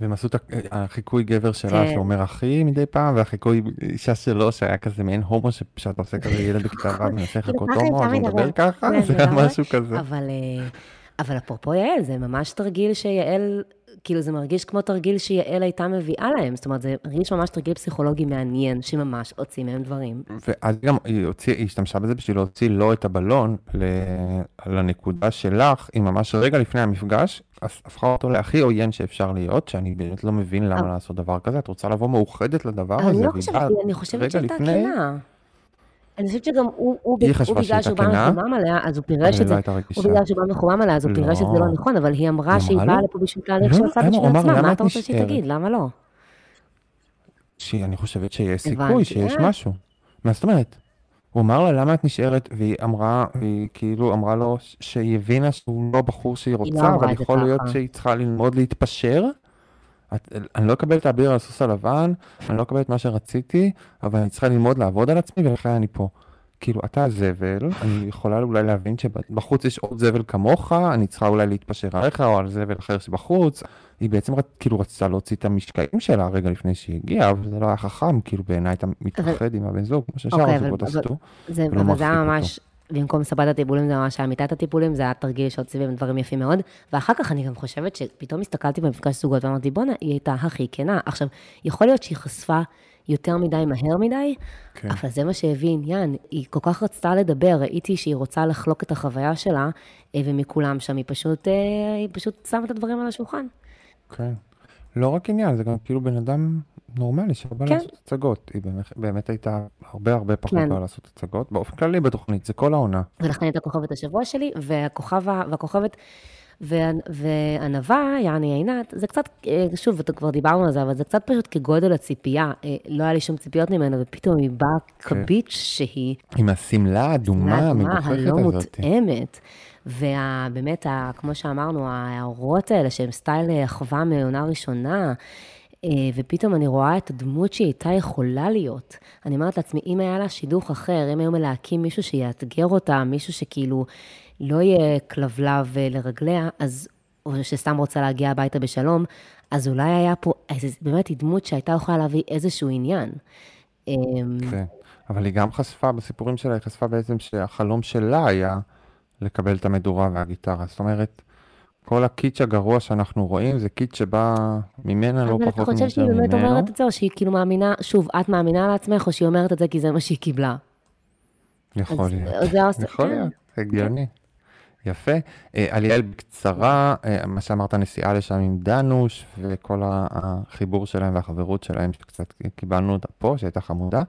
והם עשו את ה- החיקוי גבר שלה כן. שאומר אחי מדי פעם, והחיקוי אישה שלו שהיה כזה מעין הומו שאתה עושה כזה ילד בכיתה ו' מנסה כאילו, לחכות הומו, אז הוא מדבר. ככה, כן, זה היה. משהו כזה. אבל, אה, אבל אפרופו יעל, זה ממש תרגיל שיעל, כאילו זה מרגיש כמו תרגיל שיעל הייתה מביאה להם. זאת אומרת, זה מרגיש ממש תרגיל פסיכולוגי מעניין, שממש הוציא מהם דברים. ואז גם היא הוציאה, היא השתמשה בזה בשביל להוציא לו את הבלון לנקודה שלך, היא ממש רגע לפני המפגש, הפכה אותו להכי עוין שאפשר להיות, שאני באמת לא מבין למה לעשות דבר כזה, את רוצה לבוא מאוחדת לדבר אני הזה, לא והיא חושבת, אני חושבת שהייתה כנה. אני חושבת שגם הוא, הוא, בגלל שהוא בא מחומם עליה, אז הוא פירש את זה. לא הוא. בגלל שהוא בא מחומם עליה, אז הוא פירש את זה לא. לא נכון, אבל היא אמרה היא שהיא באה? לפה בשביל תהליך לא, של למה? בשביל עצמה, מה את אתה רוצה שהיא? תגיד? למה לא? שאני חושבת שיש סיכוי, שיש אה. משהו. מה זאת אומרת? הוא אמר לה, למה את נשארת? והיא אמרה, והיא כאילו אמרה לו שהיא הבינה שהוא לא הבחור שהיא לא רוצה, אבל יכול להיות. שהיא צריכה ללמוד להתפשר. את, אני לא אקבל את האביר על הסוס הלבן, אני לא אקבל את מה שרציתי, אבל אני צריכה ללמוד לעבוד על עצמי ולכן אני פה. כאילו, אתה זבל, אני יכולה אולי להבין שבחוץ יש עוד זבל כמוך, אני צריכה אולי להתפשר עליך או על זבל אחר שבחוץ. היא בעצם רצ- כאילו רצתה להוציא את המשקעים שלה רגע לפני שהיא הגיעה, אבל זה לא היה חכם, כאילו בעיניי אתה מתאחד עם הבן זוג, כמו ששאר אוקיי, הזוגות עשו. זה, אבל זה היה ממש, במקום סבת הטיפולים זה ממש היה מיטת הטיפולים, זה היה תרגיל שהוציא בהם דברים יפים מאוד. ואחר כך אני גם חושבת שפתאום הסתכלתי במפגש זוגות ואמרתי, בואנה, היא הייתה הכי כנה. עכשיו, יכול להיות שהיא חשפה יותר מדי מהר מדי, כן. אבל זה מה שהביא עניין. היא כל כך רצתה לדבר, ראיתי שהיא רוצה לחלוק את החוויה שלה, אה, ומכולם שם היא פשוט, אה, היא פשוט שמה את הדברים על השולחן. כן. לא רק עניין, זה גם כאילו בן אדם נורמלי שבא כן. לעשות הצגות. היא באמת, באמת הייתה הרבה הרבה פחות כן. באה לעשות הצגות. באופן כללי בתוכנית, זה כל העונה. ולכן הייתה כוכבת השבוע שלי, והכוכב, והכוכבת, וה- והענווה, יעני עינת, זה קצת, אה, שוב, כבר דיברנו על זה, אבל זה קצת פשוט כגודל הציפייה. אה, לא היה לי שום ציפיות ממנה, ופתאום היא באה כביץ' שהיא עם השמלה האדומה המגוחכת הלא הזאת. מותאמת. ובאמת, כמו שאמרנו, ההערות האלה שהן סטייל אה, אחווה מעונה ראשונה, ופתאום אני רואה את הדמות שהיא הייתה יכולה להיות. אני אומרת לעצמי, אם היה לה שידוך אחר, אם היו מלהקים מישהו שיאתגר אותה, מישהו שכאילו לא יהיה כלבלב אה, לרגליה, אז, או שסתם רוצה להגיע הביתה בשלום, אז אולי היה פה, איזה, באמת היא דמות שהייתה יכולה להביא איזשהו עניין. אה, כן. אבל היא גם חשפה, בסיפורים שלה, היא חשפה בעצם שהחלום שלה היה לקבל את המדורה והגיטרה. זאת אומרת, כל הקיץ' הגרוע שאנחנו רואים זה קיץ' שבא ממנה לא אבל אתה פחות חושב שהיא באמת ממנו. אומרת את זה, או שהיא כאילו מאמינה, שוב, את מאמינה לעצמך, או שהיא אומרת את זה כי זה מה שהיא קיבלה? יכול להיות. זה יכול כן. להיות, הגיוני. יפה. אה, אליאל, בקצרה, אה, מה שאמרת, נסיעה לשם עם דנוש, וכל החיבור שלהם והחברות שלהם, שקצת קיבלנו אותה פה, שהייתה חמודה.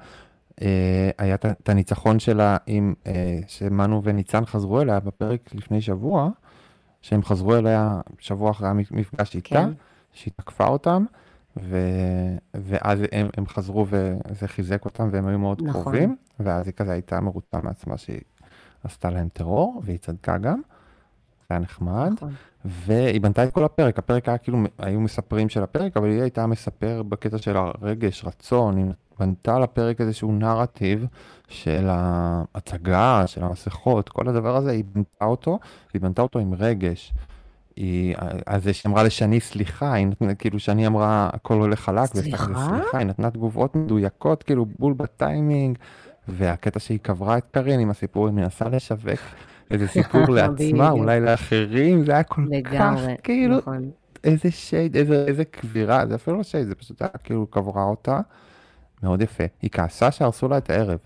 אה, היה את הניצחון שלה עם, אה, שמנו וניצן חזרו אליה בפרק לפני שבוע, שהם חזרו אליה שבוע אחרי המפגש איתה, כן. שהיא תקפה אותם, ו... ואז הם, הם חזרו וזה חיזק אותם והם היו מאוד נכון. קרובים, ואז היא כזה הייתה מרוצה מעצמה שהיא עשתה להם טרור, והיא צדקה גם, זה היה נחמד, נכון. והיא בנתה את כל הפרק, הפרק היה כאילו, היו מספרים של הפרק, אבל היא הייתה מספר בקטע של הרגש, רצון, היא בנתה לפרק איזשהו נרטיב של ההצגה, של המסכות, כל הדבר הזה, היא בנתה אותו, והיא בנתה אותו עם רגש. היא, אז זה שאמרה לשני סליחה, היא נתנה, כאילו שני אמרה הכל הולך חלק, סליחה? סליחה, היא נתנה תגובות מדויקות, כאילו בול בטיימינג, והקטע שהיא קברה את קארין עם הסיפור, היא מנסה לשווק איזה סיפור לעצמה, בדיוק. אולי לאחרים, זה היה כל כך, כאילו, נכון. איזה שייד, איזה, איזה קבירה, זה אפילו לא שייד, זה פשוט היה כאילו קברה אותה, מאוד יפה. היא כעסה שהרסו לה את הערב.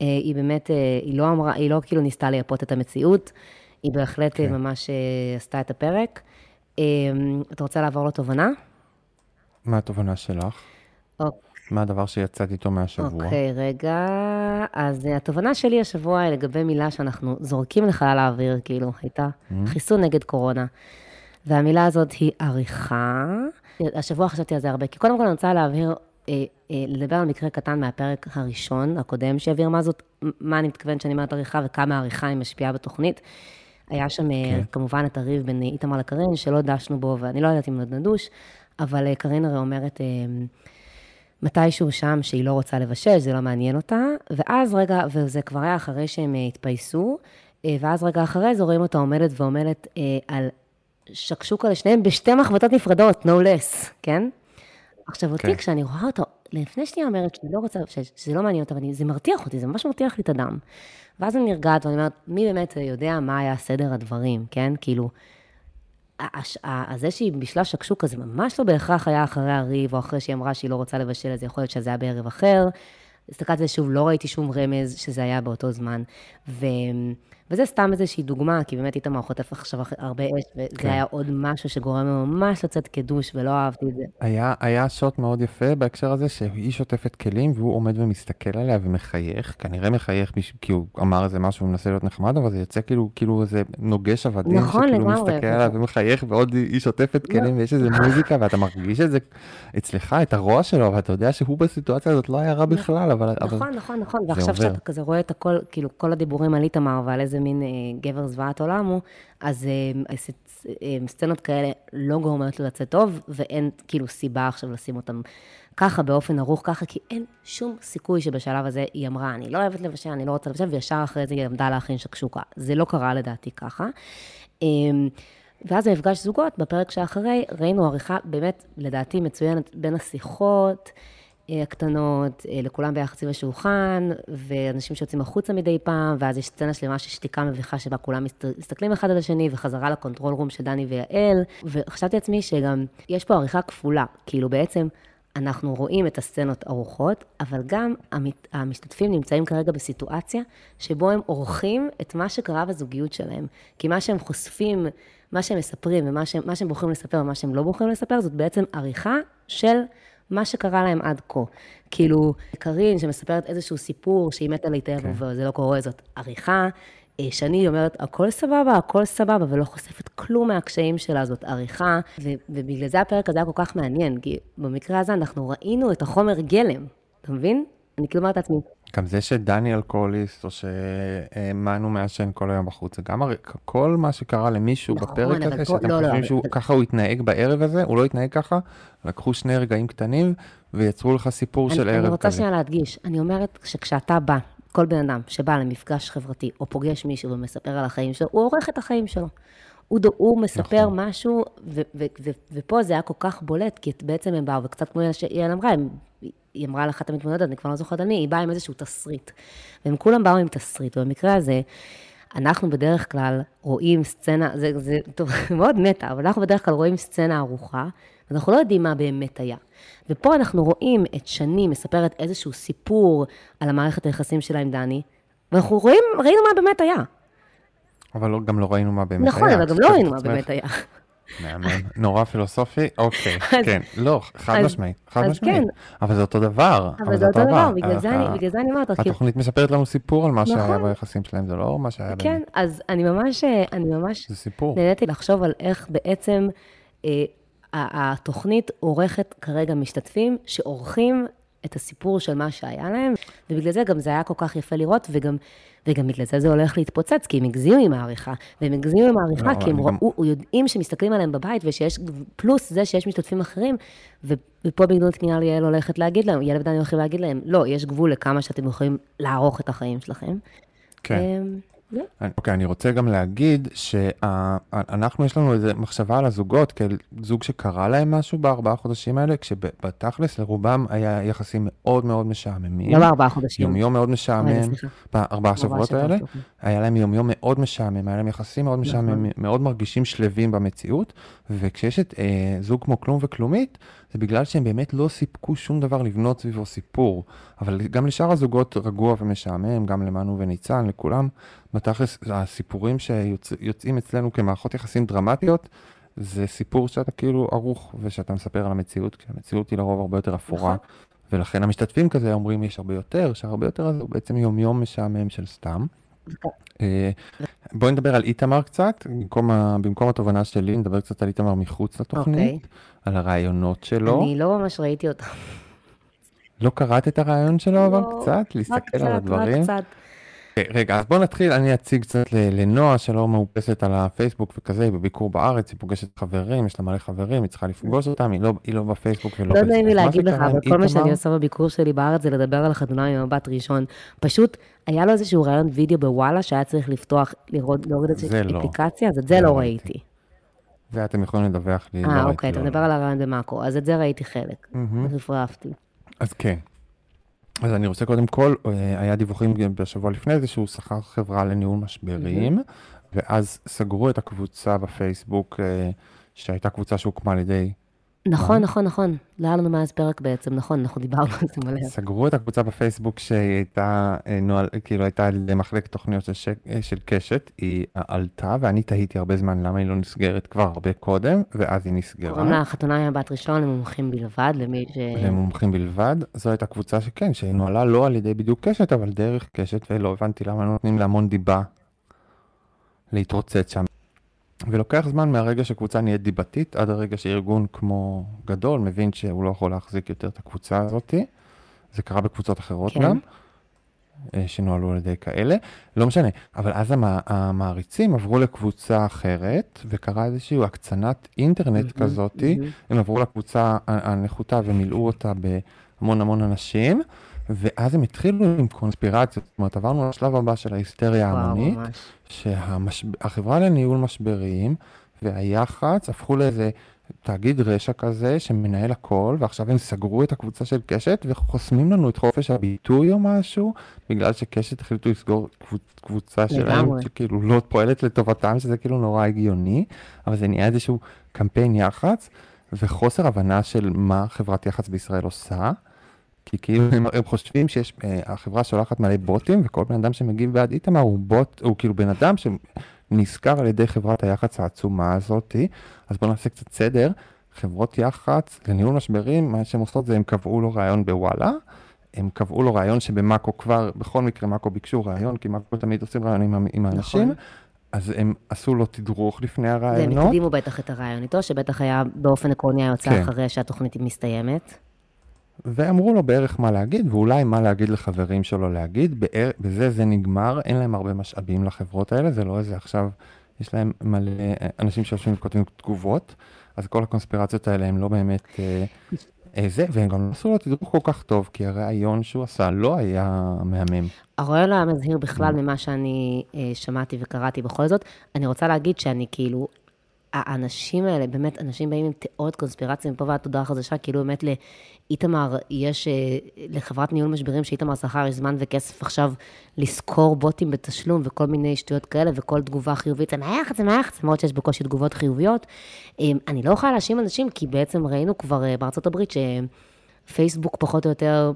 אה, היא באמת, אה, היא לא אמרה, היא לא כאילו ניסתה לייפות את המציאות, היא בהחלט כן. אה, ממש אה, עשתה את הפרק. אתה רוצה לעבור לתובנה? מה התובנה שלך? אוקיי. מה הדבר שיצאת איתו מהשבוע? אוקיי, רגע. אז אה, התובנה שלי השבוע היא לגבי מילה שאנחנו זורקים לחלל האוויר, כאילו, הייתה חיסון נגד קורונה. והמילה הזאת היא עריכה. השבוע חשבתי על זה הרבה, כי קודם כל אני רוצה להבהיר, אה, אה, לדבר על מקרה קטן מהפרק הראשון, הקודם, שהבהיר מה זאת, מה אני מתכוונת שאני אומרת עריכה וכמה העריכה היא משפיעה בתוכנית. היה שם אה, כן. כמובן את הריב בין איתמר לקרין, שלא דשנו בו, ואני לא יודעת אם עוד נדוש, אבל אה, קרין הרי אומרת, אה, מתישהו שם שהיא לא רוצה לבשל, זה לא מעניין אותה, ואז רגע, וזה כבר היה אחרי שהם אה, התפייסו, אה, ואז רגע אחרי זה רואים אותה עומדת ועומדת אה, על שקשוקה לשניהם בשתי מחבטות נפרדות, no less, כן? עכשיו אותי, כן. כשאני רואה אותו, לפני שנייה אומרת שאני לא רוצה לבשל, שזה לא מעניין אותה, אבל אני- זה מרתיח אותי, זה ממש מרתיח לי את הדם. ואז אני נרגעת ואני אומרת, מי באמת יודע מה היה סדר הדברים, כן? כאילו, זה שהיא בישלה שקשוקה, זה ממש לא בהכרח היה אחרי הריב, או אחרי שהיא אמרה שהיא לא רוצה לבשל את זה, יכול להיות שזה היה בערב אחר. הסתכלתי על זה שוב, לא ראיתי שום רמז שזה היה באותו זמן. ו... וזה סתם איזושהי דוגמה, כי באמת איתמר חוטף עכשיו הרבה אש, וזה כן. היה עוד משהו שגורם לו ממש לצאת כדוש, ולא אהבתי את זה. היה, היה שוט מאוד יפה בהקשר הזה, שהיא שוטפת כלים והוא עומד ומסתכל עליה ומחייך, כנראה מחייך. כי הוא אמר איזה משהו ומנסה להיות נחמד, אבל זה יוצא כאילו, כאילו איזה נוגש עבדים, נכון, שכאילו לגמרי. מסתכל עליה ומחייך, ועוד היא שוטפת כלים ויש איזה מוזיקה, ואתה מרגיש את זה אצלך, את הרוע שלו, ואתה יודע שהוא בסיטואציה הזאת לא היה רע בכלל, אבל... אבל... נכון, נכון, נכון. ועכשיו עובר. שאתה כזה רואה את הכל, כאילו, כל הדיבורים על איתמר ועל איזה מין אה, גבר זוועת עולם הוא, אז אה, אז, אה, סצנות כאלה לא גורמות לו לצאת טוב, ואין כאילו סיבה עכשיו לשים אותם ככה, באופן ערוך ככה, כי אין שום סיכוי שבשלב הזה היא אמרה, אני לא אוהבת לבשל, אני לא רוצה לבשל, וישר אחרי זה היא עמדה להכין שקשוקה. זה לא קרה לדעתי ככה. אה, ואז במפגש זוגות, בפרק שאחרי, ראינו עריכה באמת, לדעתי, מצוינת בין השיחות. אה, הקטנות, אה, לכולם ביחד סביב השולחן, ואנשים שיוצאים החוצה מדי פעם, ואז יש סצנה שלמה של שתיקה מביכה שבה כולם מסת- מסתכלים אחד על השני, וחזרה לקונטרול רום של דני ויעל, וחשבתי לעצמי שגם יש פה עריכה כפולה, כאילו בעצם אנחנו רואים את הסצנות ערוכות, אבל גם המת- המשתתפים נמצאים כרגע בסיטואציה שבו הם עורכים את מה שקרה בזוגיות שלהם, כי מה שהם חושפים, מה שהם מספרים, ומה שהם, שהם בוחרים לספר ומה שהם לא בוחרים לספר, זאת בעצם עריכה של... מה שקרה להם עד כה. כאילו, קארין שמספרת איזשהו סיפור שהיא מתה להתאהב כן. וזה לא קורה, זאת עריכה. אה, שני אומרת, הכל סבבה, הכל סבבה, ולא חושפת כלום מהקשיים שלה, זאת עריכה, ו- ובגלל זה הפרק הזה היה כל כך מעניין, כי במקרה הזה אנחנו ראינו את החומר גלם, אתה מבין? אני כאילו אומרת לעצמי, גם זה שדני אלכוהוליסט, או שמנו מעשן כל היום בחוץ, זה גם הרי כל מה שקרה למישהו נכון, בפרק אבל הזה, שאתם לא, לא, חושבים אבל- שהוא, ככה הוא התנהג בערב הזה, הוא לא התנהג ככה, לקחו שני רגעים קטנים ויצרו לך סיפור של אני, ערב אני רוצה כזה. שנייה להדגיש, אני אומרת שכשאתה בא, כל בן אדם שבא למפגש חברתי, או פוגש מישהו ומספר על החיים שלו, הוא עורך את החיים שלו. הוא, דו- הוא מספר נכון. משהו, ו- ו- ו- ופה זה היה כל כך בולט, כי בעצם הם באו, וקצת כמו שיעל אמרה, הם, היא אמרה לאחת המתמודדות, אני כבר לא זוכרת מי, היא באה עם איזשהו תסריט. והם כולם באו עם תסריט, ובמקרה הזה, אנחנו בדרך כלל רואים סצנה, זה, זה טוב, [LAUGHS] מאוד מטה, אבל אנחנו בדרך כלל רואים סצנה ערוכה, ואנחנו לא יודעים מה באמת היה. ופה אנחנו רואים את שני מספרת איזשהו סיפור על המערכת היחסים שלה עם דני, ואנחנו רואים, ראינו מה באמת היה. אבל לא- גם לא ראינו מה באמת היה. נכון, אבל גם לא [LAUGHS] ראינו מה. באמת היה. מהמם, נורא פילוסופי, אוקיי, [LAUGHS] כן, לא, חד משמעית, חד משמעית. כן. אבל זה אותו דבר. אבל זה אותו דבר, בגלל זה אני- אני אומרת, התוכנית מספרת לנו סיפור על מה שהיה נכון. ביחסים שלהם, זה לא מה שהיה כן, באמת. אז אני ממש, אני ממש זה סיפור. נהניתי לחשוב על איך בעצם אה, התוכנית עורכת כרגע משתתפים שעורכים את הסיפור של מה שהיה להם, ובגלל זה גם זה היה כל כך יפה לראות, וגם, וגם בגלל זה זה הולך להתפוצץ, כי הם הגזימו עם העריכה, והם הגזימו עם העריכה, לא, כי הם אני גם- ראו, יודעים שמסתכלים עליהם בבית, ושיש, פלוס זה שיש משתתפים אחרים, ו- ופה בהגנות קנייה ליעל הולכת להגיד להם, יעל ודני הולכים להגיד להם, לא, יש גבול לכמה שאתם יכולים לערוך את החיים שלכם. כן. אני- אוקיי, אני רוצה גם להגיד שאנחנו, יש לנו איזו מחשבה על הזוגות, כאל זוג שקרה להם משהו בארבעה חודשים האלה, כשבתכלס לרובם היה יחסים מאוד מאוד משעממים. לא בארבעה חודשים. יומיום מאוד משעמם, סליחה. בארבעה השבועות שבועות, האלה, אוקיי. היה להם יומיום מאוד משעמם, היה להם יחסים מאוד נכון. משעממים, מאוד מרגישים שלווים במציאות, וכשיש את אה, זוג כמו כלום וכלומית, זה בגלל שהם באמת לא סיפקו שום דבר לבנות סביבו סיפור. אבל גם לשאר הזוגות רגוע ומשעמם, גם למנו וניצן, לכולם, בתכלס, הסיפורים שיוצאים אצלנו כמערכות יחסים דרמטיות, זה סיפור שאתה כאילו ערוך ושאתה מספר על המציאות, כשהמציאות היא לרוב הרבה יותר אפורה. נכון. ולכן המשתתפים כזה אומרים יש הרבה יותר, שהרבה יותר הזה הוא בעצם יומיום משעמם של סתם. אה, בואי נדבר על איתמר קצת, במקום, ה- במקום התובנה שלי, נדבר קצת על איתמר מחוץ לתוכנית, אוקיי. על הרעיונות שלו. אני לא ממש ראיתי אותה. לא קראת את הרעיון שלו אבל לא, קצת? רק להסתכל קצת, על רק הדברים? קצת. אה, רגע, אז בוא נתחיל, אני אציג קצת לנועה שלא מאופסת על הפייסבוק וכזה, היא בביקור בארץ, היא פוגשת חברים, יש לה מלא חברים, היא צריכה לפגוש אותם, היא לא, היא לא בפייסבוק ולא לא. נעים לי אז להגיד לך, עם אבל כל מה שאני עושה בביקור שלי בארץ זה לדבר על החתונה ממבט ראשון. פשוט, היה לו איזשהו רעיון וידאו בוואלה שהיה צריך לפתוח, לראות, להוריד את זה לא. אפליקציה, אז את זה לא לא ראיתי. זה אתם יכולים לדווח לי. לא אה, אוקיי, אתה מדבר. על הרעיון במאקו, אז את זה ראיתי חלק. מהמם. רפרפתי. אז כן. אז אני רוצה קודם כל, אה, היה דיווחים בשבוע לפני זה שהוא שכר חברה לניהול משברים, ואז סגרו את הקבוצה בפייסבוק, אה, שהייתה קבוצה שהוקמה על ידי, נכון, נכון, נכון. לא היה לנו מאז פרק בעצם, נכון, אנחנו דיברנו על זה מלא. סגרו את הקבוצה בפייסבוק שהייתה אה, נוהל, כאילו הייתה על ידי מחלקת תוכניות של, אה, של קשת, היא עלתה, ואני תהיתי הרבה זמן למה היא לא נסגרת כבר הרבה קודם, ואז היא נסגרה. קוראים לה חתונה ממבט ראשון למומחים בלבד, למי ש... למומחים בלבד, זו הייתה קבוצה שכן, שנוהלה לא על ידי בדיוק קשת, אבל דרך קשת, ולא הבנתי למה נותנים לה המון דיבה להתרוצץ שם. ולוקח זמן מהרגע שקבוצה נהיית דיבתית, עד הרגע שארגון כמו גדול מבין שהוא לא יכול להחזיק יותר את הקבוצה הזאת. זה קרה בקבוצות אחרות כן. גם, אה, שנוהלו על ידי כאלה. לא משנה, אבל אז המע- המעריצים עברו לקבוצה אחרת, וקרה איזושהי הקצנת אינטרנט כזאתי. הם עברו לקבוצה הנחותה ומילאו אותה בהמון המון אנשים, ואז הם התחילו עם קונספירציות. זאת אומרת, עברנו לשלב הבא של ההיסטריה ההמונית. שהחברה לניהול משברים והיח"צ הפכו לאיזה תאגיד רשע כזה שמנהל הכל, ועכשיו הם סגרו את הקבוצה של קשת וחוסמים לנו את חופש הביטוי או משהו, בגלל שקשת החליטו לסגור קבוצ- קבוצה שלהם. שכאילו לא פועלת לטובתם, שזה כאילו נורא הגיוני, אבל זה נהיה איזשהו קמפיין יח"צ, וחוסר הבנה של מה חברת יח"צ בישראל עושה. כי כאילו הם, הם חושבים שיש, אה, החברה שולחת מלא בוטים, וכל בן אדם שמגיב בעד איתמר הוא בוט, הוא כאילו בן אדם שנשכר על ידי חברת היח"צ העצומה הזאתי. אז בואו נעשה קצת סדר. חברות יח"צ לניהול משברים, מה שהן עושות זה הם קבעו לו רעיון בוואלה, הם קבעו לו רעיון שבמאקו כבר, בכל מקרה מאקו ביקשו רעיון, כי מאקו תמיד עושים רעיונים עם, עם האנשים, נכון. אז הם עשו לו תדרוך לפני והם הרעיונות. הקדימו בטח את הרעיון איתו, שבטח היה באופן עקרוני היה יוצא כן. אחרי שהתוכנית מסתיימת. ואמרו לו בערך מה להגיד, ואולי מה להגיד לחברים שלו להגיד, בער, בזה זה נגמר, אין להם הרבה משאבים לחברות האלה, זה לא איזה עכשיו, יש להם מלא אה, אנשים שיושבים וכותבים תגובות, אז כל הקונספירציות האלה הם לא באמת אה, אה, זה, והם גם עשו לו תדרוך כל כך טוב, כי הרעיון שהוא עשה לא היה מהמם. הרעיון לא היה מזהיר בכלל Mm. ממה שאני אה, שמעתי וקראתי בכל זאת. אני רוצה להגיד שאני כאילו, האנשים האלה, באמת, אנשים באים עם תיאוריות קונספירציה מפה ועד תודה חדשה, כאילו באמת לאיתמר יש, אה, לחברת ניהול משברים שאיתמר שכר, יש זמן וכסף עכשיו לשכור בוטים בתשלום וכל מיני שטויות כאלה, וכל תגובה חיובית, זה מהיחד, זה מהיחד, למרות שיש בקושי תגובות חיוביות. אה, אני לא יכולה להאשים אנשים, כי בעצם ראינו כבר אה, בארצות הברית שפייסבוק פחות או יותר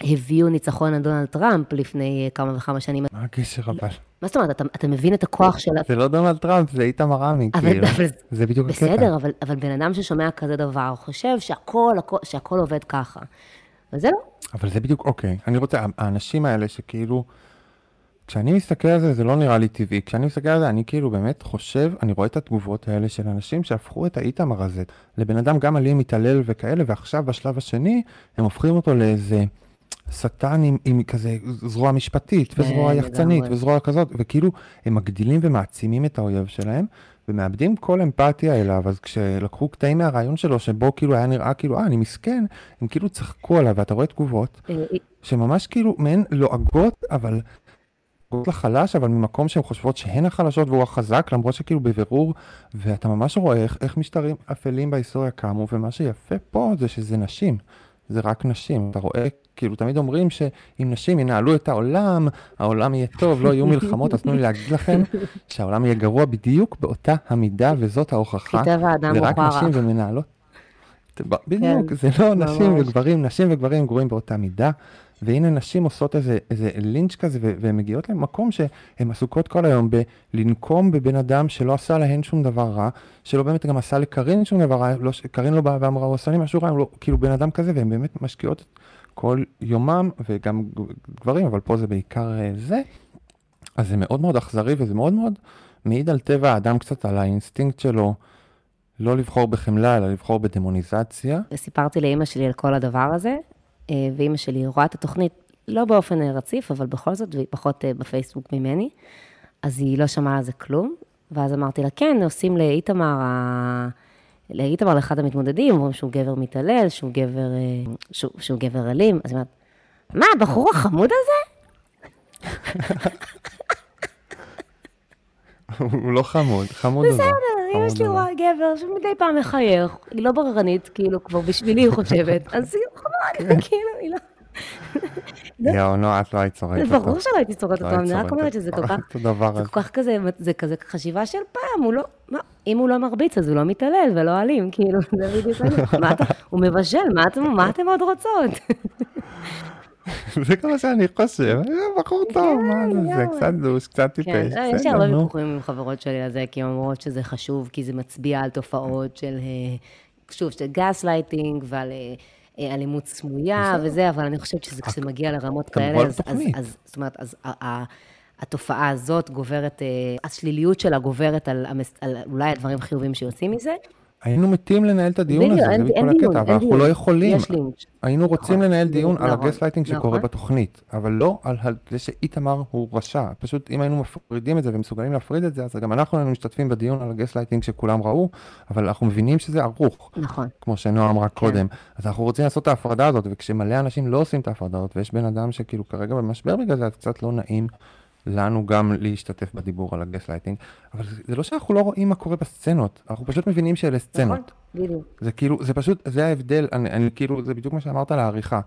הביאו ניצחון על דונלד טראמפ לפני אה, כמה וכמה שנים. מה הקשר אבל? מה זאת אומרת, אתה, אתה מבין את הכוח של... זה לא דונלד טראמפ, זה איתמר עמי, כאילו. אבל, זה בדיוק הקטע. בסדר, אבל, אבל בן אדם ששומע כזה דבר, חושב שהכל, הכל, שהכל עובד ככה. וזה לא. אבל זה בדיוק, אוקיי, אני רוצה, האנשים האלה שכאילו, כשאני מסתכל על זה, זה לא נראה לי טבעי. כשאני מסתכל על זה, אני כאילו באמת חושב, אני רואה את התגובות האלה של אנשים שהפכו את האיתמר הזה לבן אדם גם אלים, מתעלל וכאלה, ועכשיו בשלב השני, הם הופכים אותו לאיזה שטן עם, עם כזה זרוע משפטית, כן, וזרוע יחצנית. וזרוע כזאת, וכאילו, הם מגדילים ומעצימים את האויב שלהם. ומאבדים כל אמפתיה אליו, אז כשלקחו קטעים מהרעיון שלו, שבו כאילו היה נראה כאילו, אה, אני מסכן, הם כאילו צחקו עליו, ואתה רואה תגובות, אה, שממש כאילו מעין לועגות, אבל לחלש, אבל ממקום שהן חושבות שהן החלשות והוא החזק, למרות שכאילו בבירור, ואתה ממש רואה איך, איך משטרים אפלים בהיסטוריה קמו, ומה שיפה פה זה שזה נשים, זה רק נשים. אתה רואה, כאילו תמיד אומרים שאם נשים ינהלו את העולם, העולם יהיה טוב, לא יהיו מלחמות, אז תנו לי להגיד לכם שהעולם יהיה גרוע בדיוק באותה המידה, וזאת ההוכחה. טבע האדם זה הוא רק חרא. נשים ומנהלות. ב- בדיוק, כן, זה לא נשים. וגברים, נשים וגברים גרועים באותה מידה. והנה נשים עושות איזה, איזה לינץ' כזה, והן מגיעות למקום שהן עסוקות כל היום בלנקום בבן אדם שלא עשה להן שום דבר רע, שלא באמת גם עשה לקרין שום דבר רע, לא, קרין לא באה ואמרה, הוא עשה לי משהו רע, לא, כאילו בן אדם כזה, והן באמת משקיעות כל יומם, וגם גברים, אבל פה זה בעיקר אה, זה. אז זה מאוד מאוד אכזרי, וזה מאוד מאוד מעיד על טבע האדם קצת, על האינסטינקט שלו. לא לבחור בחמלה, אלא לבחור בדמוניזציה. וסיפרתי לאימא שלי על כל הדבר הזה, ואימא שלי רואה את התוכנית, לא באופן אה, רציף, אבל בכל זאת, והיא פחות אה, בפייסבוק ממני, אז היא לא שמעה על זה כלום, ואז אמרתי לה, כן, עושים לאיתמר, ה- לאיתמר לאחד המתמודדים, אומרים שהוא גבר מתעלל, שהוא גבר, אה, שהוא, שהוא גבר אלים, אז היא אומרת, מה, הבחור החמוד הזה? [LAUGHS] הוא לא חמוד, חמוד הוא לא. בסדר, אמא שלי הוא לא. רואה גבר שמדי פעם מחייך, היא לא בררנית, כאילו, כבר בשבילי היא חושבת, [LAUGHS] אז היא חמוד, [LAUGHS] כאילו, היא לא... [LAUGHS] יואו, נו, את לא היית צורקת אותו. ברור שלא הייתי צורקת לא אותו, אני רק אומרת שזה כל כך, זה. כל כך כזה, זה כזה חשיבה של פעם, הוא לא, אם הוא לא מרביץ אז הוא לא מתעלל ולא אלים, כאילו, זה בדיוק, הוא מבשל, מה אתם עוד רוצות? [LAUGHS] זה כל מה שאני חושב, אה, בחור טוב, מה זה. קצת דוש, קצת כן, טיפש, יש לי הרבה. ויכוחים עם חברות שלי על זה, כי הן אומרות שזה חשוב, כי זה מצביע על תופעות של, אה, שוב, של גס לייטינג ועל אה, אה, אלימות סמויה. וזה, אבל אני חושבת שזה מגיע לרמות כאלה, אז, זאת אומרת, אז התופעה הזאת גוברת, אה, השליליות שלה גוברת על, על אולי הדברים החיוביים שיוצאים מזה. היינו מתים לנהל את הדיון הזה, זה דיון, הקטע, אבל אנחנו. לא יכולים. היינו רוצים נכון, לנהל דיון על נכון, הגסלייטינג שקורה נכון. בתוכנית, אבל לא על זה שאיתמר הוא רשע. פשוט אם היינו מפרידים את זה ומסוגלים להפריד את זה, אז גם אנחנו היינו משתתפים בדיון על הגסלייטינג שכולם ראו, אבל אנחנו מבינים שזה ערוך. נכון. כמו שנועה אמרה כן. קודם. אז אנחנו רוצים לעשות את ההפרדה הזאת, וכשמלא אנשים לא עושים את ההפרדה הזאת, ויש בן אדם שכאילו כרגע במשבר בגלל זה, אז קצת לא נעים לנו גם להשתתף בדיבור על הגסלייטינג. אבל זה, זה לא שאנחנו לא רואים מה קורה בסצנות, אנחנו פשוט מבינים שאלה סצנות. נכון, בדיוק. זה כאילו, זה פשוט, זה ההבדל, אני, אני כאילו, זה בדיוק מה שאמרת על העריכה.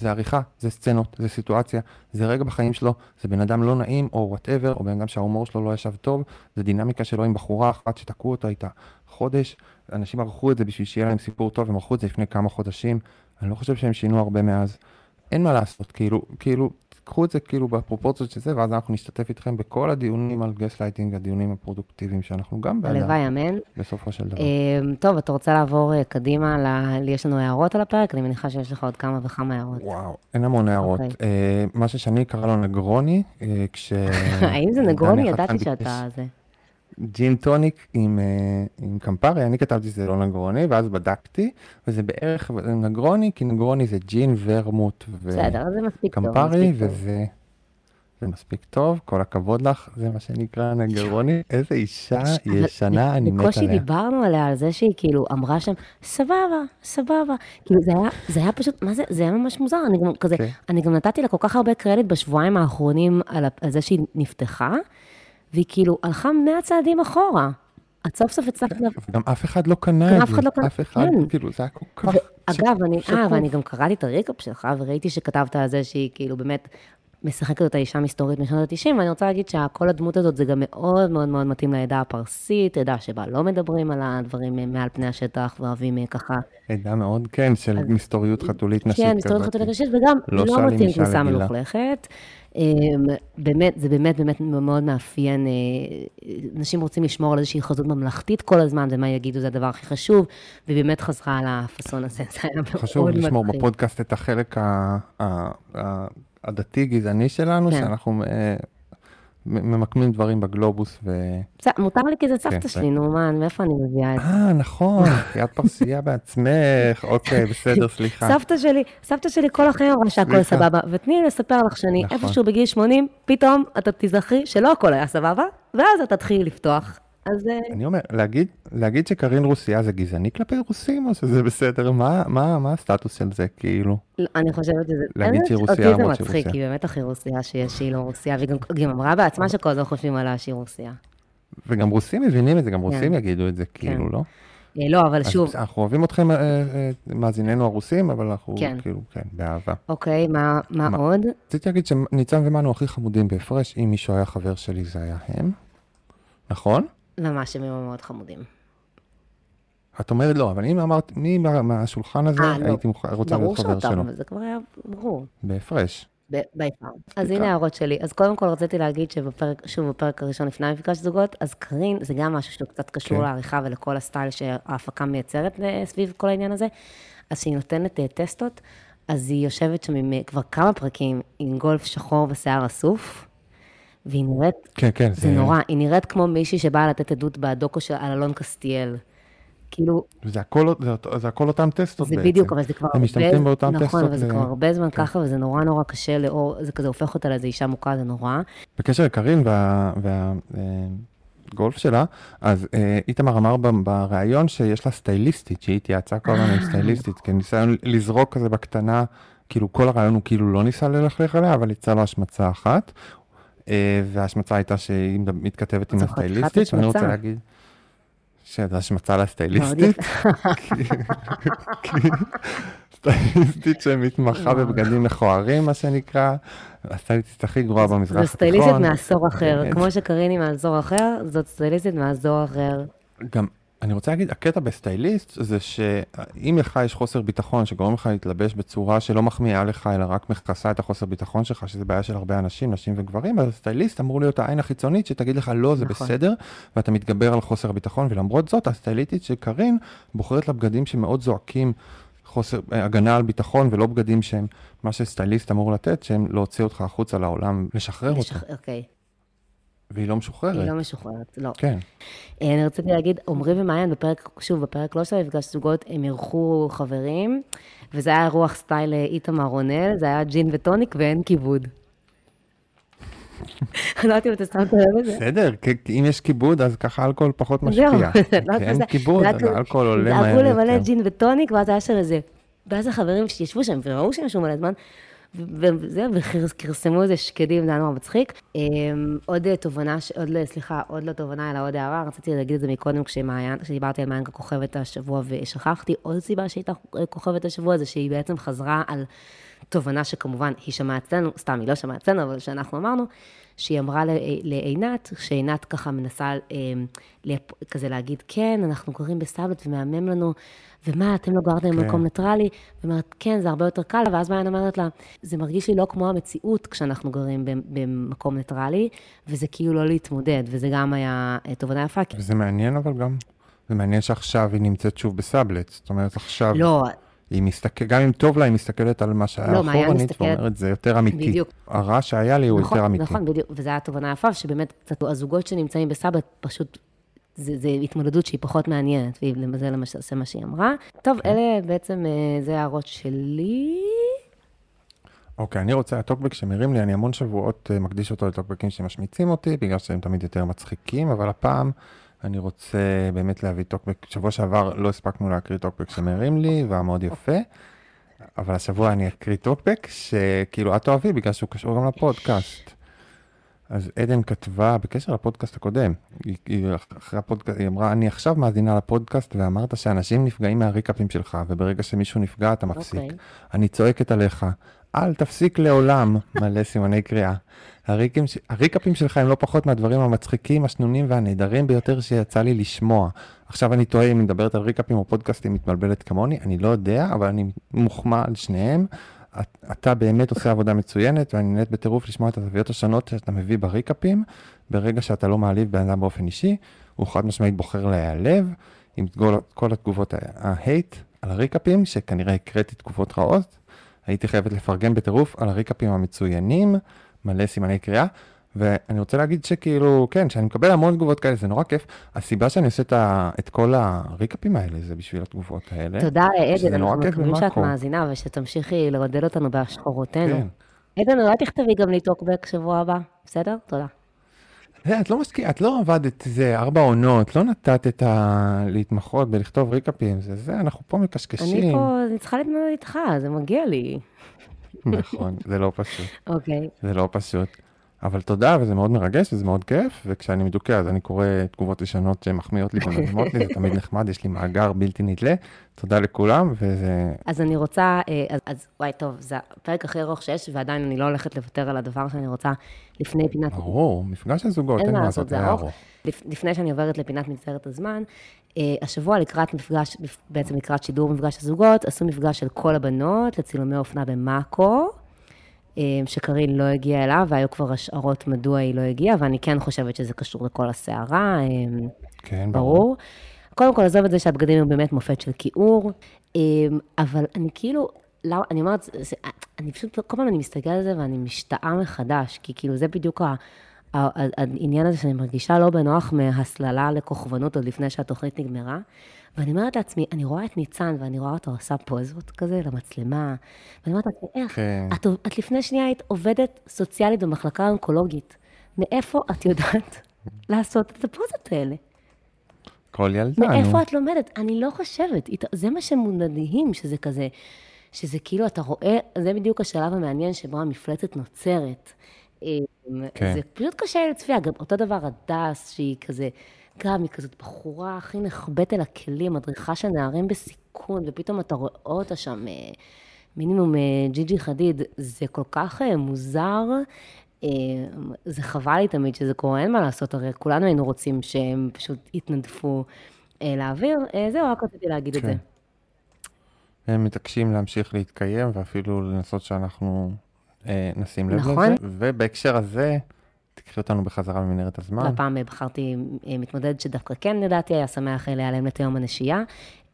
זה עריכה, זה סצנות, זה סיטואציה, זה רגע בחיים שלו, זה בן אדם לא נעים, או whatever, או בן אדם שההומור שלו לא ישב טוב, זה דינמיקה שלו עם בחורה אחת שתקעו אותה איתה חודש, אנשים ערכו את זה בשביל שיהיה להם סיפור טוב, הם ערכו את זה לפני כמה חודשים, אני לא חושב שהם שינו הרבה מאז. אין מה לעשות, כאילו, כאילו, קחו את זה כאילו בפרופורציות של זה, ואז אנחנו נשתתף איתכם בכל הדיונים על גס לייטינג, הדיונים הפרודוקטיביים שאנחנו גם בעדם, הלוואי, אמן. בסופו של דבר. אה, טוב, אתה רוצה לעבור אה, קדימה, ל- יש לנו הערות על הפרק? אני מניחה שיש לך עוד כמה וכמה הערות. וואו, אין המון הערות. אוקיי. אה, מה ששני קרא לו נגרוני, אה, כש... [LAUGHS] האם זה נגרוני? ידעתי שאתה זה. ג'ין טוניק עם, אה, עם קמפרי, אני כתבתי שזה לא נגרוני, ואז בדקתי, וזה בערך נגרוני, כי נגרוני זה ג'ין, ורמוט. וקמפרי. וזה זה מספיק טוב, כל הכבוד לך, זה מה שנקרא נגרוני. איזה אישה ישנה, אני מת בקושי עליה. דיברנו עליה, על זה שהיא כאילו אמרה שם, סבבה, סבבה. כאילו זה היה, זה היה פשוט, מה זה, זה היה ממש מוזר, אני גם כזה, כן. אני גם נתתי לה כל כך הרבה קרדיט בשבועיים האחרונים על, על זה שהיא נפתחה, והיא כאילו הלכה 100 צעדים אחורה. את סוף סוף הצלחת... לה- וגם אף אחד לא קנה גם את אף זה, אחד לא קנה, אף אחד, כן. כאילו, זה היה כל כך... אגב, אני. אה, ואני גם קראתי את הריקאפ שלך, וראיתי שכתבת על זה שהיא כאילו באמת משחקת אותה אישה מסתורית משנות ה-90, ואני רוצה להגיד שכל הדמות הזאת זה גם מאוד מאוד מאוד מתאים לעדה הפרסית, עדה שבה לא מדברים על הדברים מעל פני השטח, ואוהבים אה, ככה, עדה מאוד, כן, של מסתוריות חתולית נשית כן, כזאת. מסתורית חתולית נשית, וגם לא לא מתאים כניסה. מלוכלכת. אמ, באמת, זה באמת באמת מאוד מאפיין, אה, אנשים רוצים לשמור על איזושהי חזות ממלכתית כל הזמן, ומה יגידו זה הדבר הכי חשוב, והיא באמת חזרה על הפאסון הזה, זה היה מאוד מצחיק. חשוב לשמור בפודקאסט את החלק הדתי-גזעני שלנו, כן. שאנחנו אה, ממקמים דברים בגלובוס ו... בסדר, מותר לי כי זה סבתא כן, שלי, נו, מה, מאיפה אני מביאה את זה? אה, נכון, כי [LAUGHS] את פרסייה בעצמך, אוקיי, בסדר, [LAUGHS] סליחה. סבתא שלי, סבתא שלי כל החיים אמרה שהכל. סבבה, ותני לי לספר לך שאני נכון. איפשהו בגיל 80, פתאום אתה תיזכרי שלא הכל היה סבבה, ואז אתה תתחילי לפתוח. אז אה, אני אומר, להגיד, להגיד שקרין רוסייה זה גזעני כלפי רוסים, או שזה בסדר? מה, מה, מה הסטטוס של זה, כאילו? לא, אני חושבת שזה... להגיד האמת, שהיא רוסיה, אותי זה למרות שהיא מצחיק, רוסיה. היא באמת הכי רוסיה שיש, שהיא לא רוסיה, והיא גם אמרה בעצמה שכל הזמן חושבים עליה שהיא רוסיה. וגם רוסים מבינים את זה, גם רוסים כן. יגידו את זה, כאילו, לא? אה, לא, אבל שוב, אנחנו אוהבים אתכם, אה, אה, מאזיננו הרוסים, אבל אנחנו, כן. כאילו, כן, באהבה. אוקיי, מה מה מה? עוד? רציתי להגיד שניצן ומנו הכי חמודים בהפרש, אם מישהו היה חבר שלי זה היה הם, נכון? ממש היו מאוד חמודים. את אומרת לא, אבל אם אמרת, מי מה- מהשולחן הזה, אה, לא. הייתי מוכ- רוצה ברור להיות חבר שאתה, שלו. אבל זה כבר היה ברור. בהפרש. ביפר. אז הנה ההערות שלי. אז קודם כל רציתי להגיד שבפרק, שוב, בפרק הראשון לפני המפגש זוגות, אז קרין, זה גם משהו שהוא קצת קשור כן. לעריכה ולכל הסטייל שההפקה מייצרת אה, סביב כל העניין הזה. אז כשהיא נותנת אה, טסטות, אז היא יושבת שם עם כבר כמה פרקים עם גולף שחור ושיער אסוף, והיא נראית, כן, כן, זה נורא, היא נראית כמו מישהי שבאה לתת עדות בדוקו של אלון קסטיאל. כאילו, זה הכל, זה, זה הכל אותם טסטות זה בעצם. בדיוק, אבל זה כבר הם משתמשים באותם נכון, טסטות. אבל זה ל- כבר הרבה זמן ככה, וזה נורא נורא קשה לאור, זה כזה הופך אותה לאיזו אישה מוכה, זה נורא. בקשר לקרין והגולף שלה, אז אה, איתמר אמר בריאיון שיש לה סטייליסטית, שהיא התייעצה כל הזמן עם סטייליסטית, [LAUGHS] כניסיון לזרוק כזה בקטנה, כאילו כל הרעיון הוא כאילו לא ניסה ללכלך עליה, אבל יצאה לו השמצה אחת. אה, וההשמצה הייתה שהיא מתכתבת עם הסטייליסטית, ואני רוצה. להגיד שזו השמצה לסטייליסטית. [LAUGHS] סטייליסטית שמתמחה בבגדים מכוערים, מה שנקרא, הסטייליסטית הכי גרועה במזרח זו סטייליסטית התיכון. מעשור אחר. כמו שקריני מעשור אחר, זאת סטייליסטית מעשור אחר. גם, אני רוצה להגיד, הקטע בסטייליסט זה שאם לך יש חוסר ביטחון שגורם לך להתלבש בצורה שלא מחמיאה לך, אלא רק מכסה את החוסר ביטחון שלך, שזה בעיה של הרבה אנשים, נשים וגברים, אז הסטייליסט אמור להיות העין החיצונית שתגיד לך, לא, זה נכון. בסדר, ואתה מתגבר על חוסר הביטחון, ולמרות זאת, הסטייליסטית של קארין בוחרת לה בגדים שמאוד זועקים חוסר, אה, הגנה על ביטחון, ולא בגדים שהם מה שסטייליסט אמור לתת, שהם להוציא אותך החוצה לעולם, לשחרר אותך, לשח- אוקיי, והיא לא משוחררת. היא לא משוחררת, לא. כן. אה, אני רציתי להגיד, עמרי ומעיין בפרק, שוב, בפרק לא של המפגש זוגות, הם אירחו חברים, וזה היה רוח סטייל אה, איתמר רונל, זה היה ג'ין וטוניק ואין כיבוד. אני [LAUGHS] לא יודעת אם אתה שמת לב לזה. בסדר, אם יש כיבוד, אז ככה אלכוהול פחות משפיע. [LAUGHS] לא אין כיבוד, אז האלכוהול עולה דאגו מהר למלא יותר. ג'ין וטוניק, ואז היה שם איזה... ואז החברים שישבו שם, וראו שהם ישבו מלא זמן, ו- וזהו, וכרסמו איזה שקדים, זה היה נורא מצחיק. אמ, עוד אה, תובנה, עוד, לא- סליחה, עוד לא תובנה, אלא עוד הערה, רציתי להגיד את זה מקודם, כשדיברתי על מעיין ככוכבת השבוע ושכחתי, עוד סיבה שהייתה אה, כוכבת השבוע, זה שהיא בעצם חזרה על תובנה שכמובן היא שמעה אצלנו, סתם, היא לא שמעה אצלנו, אבל שאנחנו אמרנו, שהיא אמרה לעינת, שעינת ככה מנסה אה, כזה להגיד, כן, אנחנו גרים בסאבלט ומהמם לנו, ומה, אתם לא גרתם במקום כן. ניטרלי? והיא אומרת, כן, זה הרבה יותר קל, ואז מעיין אומרת לה, זה מרגיש לי לא כמו המציאות כשאנחנו גרים במקום ניטרלי, וזה כאילו לא להתמודד, וזה גם היה אה, תובנה יפה. וזה מעניין אבל גם, זה מעניין שעכשיו היא נמצאת שוב בסאבלט, זאת אומרת, עכשיו... לא. היא מסתכלת, גם אם טוב לה, היא מסתכלת על מה שהיה לא, אחורנית, מסתכלת... ואומרת, זה יותר אמיתי. בדיוק. הרע שהיה לי הוא נכון, יותר אמיתי. נכון, בדיוק, וזו הייתה תובנה יפה, שבאמת, קצת הזוגות שנמצאים בסבלט, פשוט זה, זה התמודדות שהיא פחות מעניינת, וזה למעשה מה שהיא אמרה. טוב, כן. אלה בעצם, אה, זה הערות שלי. אוקיי, אני רוצה, הטוקבק שמרים לי, אני המון שבועות אה, מקדיש אותו לטוקבקים שמשמיצים אותי, בגלל שהם תמיד יותר מצחיקים, אבל הפעם אני רוצה באמת להביא טוקבק. שבוע שעבר לא הספקנו להקריא טוקבק שמרים לי, והיה מאוד יפה. אבל השבוע אני אקריא טוקבק שכאילו את אוהבי בגלל שהוא קשור גם לפודקאסט. אז עדן כתבה בקשר לפודקאסט הקודם, היא, היא, אחרי הפודקאסט, היא אמרה, אני עכשיו מאזינה לפודקאסט ואמרת שאנשים נפגעים מהריקאפים שלך, וברגע שמישהו נפגע אתה מפסיק. Okay. אוקיי. אני צועקת עליך, אל תפסיק לעולם, [LAUGHS] מלא סימני קריאה. הריקים, הריקאפים שלך הם לא פחות מהדברים המצחיקים, השנונים והנהדרים ביותר שיצא לי לשמוע. עכשיו אני תוהה אם היא מדברת על ריקאפים או פודקאסטים מתבלבלת כמוני, אני לא יודע, אבל אני מוחמא על שניהם. אתה באמת עושה עבודה מצוינת, ואני נהנית בטירוף לשמוע את הזוויות השונות שאתה מביא בריקאפים, ברגע שאתה לא מעליב בן אדם באופן אישי, הוא חד משמעית בוחר להיעלב, עם כל התגובות ההייט על הריקאפים, שכנראה הקראתי תגובות רעות, הייתי חייבת לפרגן בטירוף על הריקאפים המצוינים, מלא סימני קריאה, ואני רוצה להגיד שכאילו, כן, שאני מקבל המון תגובות כאלה, זה נורא כיף. הסיבה שאני עושה את, ה, את כל הריקאפים האלה, זה בשביל התגובות האלה. תודה, עדן, אנחנו מקווים שאת מאזינה ושתמשיכי לרדל אותנו בהשחרותינו. כן. עדן, אולי תכתבי גם לי טוקבק שבוע הבא, בסדר? תודה. את לא מסכימה, את לא עבדת איזה ארבע עונות, לא נתת את ה... להתמחות בלכתוב ריקאפים, זה זה, אנחנו פה מקשקשים. אני פה, אני צריכה להתמודד איתך, זה מגיע לי. נכון, זה לא פשוט. אוקיי. זה לא פשוט. אבל תודה, וזה מאוד מרגש וזה מאוד כיף, וכשאני מדוכא אז אני קורא תגובות ישנות שמחמיאות לי ומדהימות לי, זה תמיד נחמד, יש לי מאגר בלתי נדלה. תודה לכולם, וזה... אז אני רוצה, אה, אז, אז וואי, טוב, זה הפרק הכי ארוך שיש, ועדיין אני לא הולכת לוותר על הדבר שאני רוצה לפני פינת... ברור, מפגש הזוגות, אין מה לעשות, זה ארוך. לפני שאני עוברת לפינת מצטערת הזמן, אה, השבוע לקראת מפגש, בעצם לקראת שידור מפגש הזוגות, עשו מפגש של כל הבנות לצילומי אופנה במאקו. אה, שקרין לא הגיעה אליו, והיו כבר השערות מדוע היא לא הגיעה, ואני כן חושבת שזה קשור לכל הסערה. אה, כן, ברור. ברור. קודם כל, עזוב את זה שהבגדים הם באמת מופת של כיעור, אה, אבל אני כאילו, לא, אני אומרת, זה, אני פשוט, כל פעם אני מסתכלת על זה ואני משתאה מחדש, כי כאילו זה בדיוק ה... העניין הזה שאני מרגישה לא בנוח מהסללה לכוכבנות עוד לפני שהתוכנית נגמרה. ואני אומרת לעצמי, אני רואה את ניצן, ואני רואה אותו עושה פוזות כזה למצלמה, ואני אומרת לעצמי, איך? כן. את, את לפני שנייה היית עובדת סוציאלית במחלקה האונקולוגית. מאיפה את יודעת [LAUGHS] לעשות את הפוזות האלה? כל ילדה, נו. מאיפה את לומדת? אני לא חושבת. זה מה שמדהים, שזה כזה, שזה כאילו, אתה רואה, זה בדיוק השלב המעניין שבו המפלצת נוצרת. כן. זה פשוט קשה לצפייה. גם אותו דבר הדס, שהיא כזה... גם היא כזאת בחורה הכי נחבאת אל הכלים, מדריכה של נערים בסיכון, ופתאום אתה רואה אותה שם, אה, מינימום אה, ג'יג'י חדיד, זה כל כך אה, מוזר. זה חבל לי תמיד שזה קורה, אין מה לעשות, הרי כולנו היינו רוצים שהם פשוט יתנדפו לאוויר. זהו, רק רציתי להגיד את זה. כן. הם מתעקשים להמשיך להתקיים, ואפילו לנסות שאנחנו נשים לב נכון. לזה. ובהקשר הזה, תקחי אותנו בחזרה ממנהרת הזמן. הפעם בחרתי אה, מתמודד שדווקא כן, לדעתי, היה שמח להיעלם את יום הנשייה.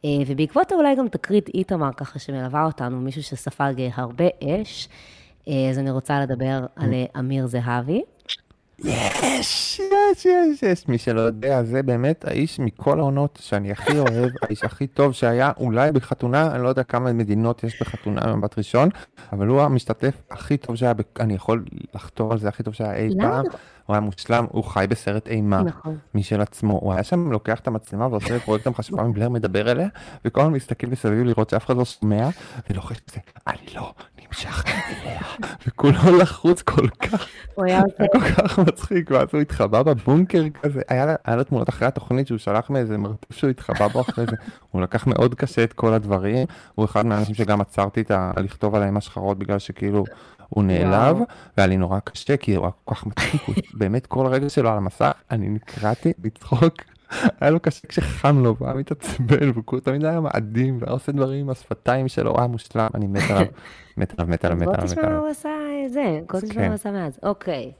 אה, ובעקבות אולי גם תקרית איתמר, ככה שמלווה אותנו, מישהו שספג הרבה אש. אה, אז אני רוצה לדבר על אמיר זהבי. יש, יש, יש, יש. מי שלא יודע, זה באמת האיש מכל העונות שאני הכי אוהב, [LAUGHS] האיש הכי טוב שהיה אולי בחתונה, אני לא יודע כמה מדינות יש בחתונה במבט ראשון, אבל הוא המשתתף הכי טוב שהיה, אני יכול לחתור על זה הכי טוב שהיה אי פעם. הוא היה מושלם, הוא חי בסרט אימה נכון. משל עצמו. הוא היה שם לוקח את המצלמה ועושה את פרויקט המחשבה [LAUGHS] מבלר מדבר אליה, וכל הזמן מסתכל מסביב לראות שאף אחד לא שומע, ולוחש את זה, אני לא נמשך אליה, וכולו לחוץ כל כך, כל כך מצחיק, ואז הוא התחבא בבונקר כזה, היה היה לו תמונות אחרי התוכנית שהוא שלח מאיזה מרתף שהוא התחבא בו אחרי זה, [LAUGHS] הוא לקח מאוד קשה את כל הדברים, הוא אחד מהאנשים שגם עצרתי את ה... לכתוב עליהם השחרות בגלל שכאילו הוא נעלב. והיה לי נורא קשה, כי הוא היה כל כך מצחיק, [LAUGHS] באמת כל רגע שלו על המסך, אני נקרעתי לצחוק. [LAUGHS] היה לו קשה כשחם לו, והוא היה מתעצבן, והוא תמיד היה מאדים, והיה עושה דברים עם השפתיים שלו, הוא היה מושלם, אני מת עליו, מת עליו, מת עליו, מת בוא עליו, מת תשמע מה. הוא עשה זה, בוא תשמע. מה הוא עשה מאז. אוקיי.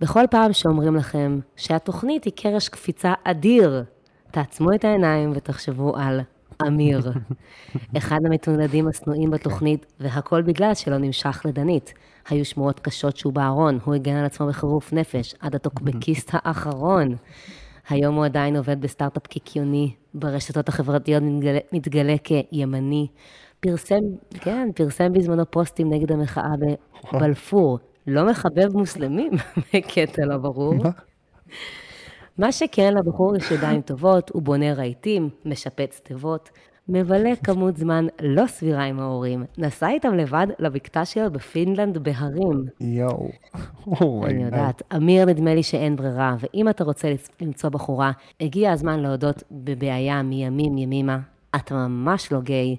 בכל פעם שאומרים לכם שהתוכנית היא קרש קפיצה אדיר, תעצמו את העיניים ותחשבו על אמיר. [LAUGHS] אחד המתמודדים השנואים בתוכנית, והכל בגלל שלא נמשך לדנית. היו שמועות קשות שהוא בארון, הוא הגן על עצמו בחירוף נפש, עד הטוקבקיסט [LAUGHS] האחרון. היום הוא עדיין עובד בסטארט-אפ קיקיוני, ברשתות החברתיות מתגלה, מתגלה כימני. פרסם, כן, פרסם בזמנו פוסטים נגד המחאה [LAUGHS] בבלפור. לא מחבב מוסלמים, [LAUGHS] בקטע לא ברור. מה? מה שכן, לבחור יש ידיים טובות, הוא בונה רהיטים, משפץ תיבות, מבלה כמות זמן לא סבירה עם ההורים, נסע איתם לבד לבקתה שלו בפינלנד בהרים. יואו. Oh [LAUGHS] אני יודעת, אמיר, נדמה לי שאין ברירה, ואם אתה רוצה למצוא בחורה, הגיע הזמן להודות בבעיה מימים ימימה. אתה ממש לא גיי,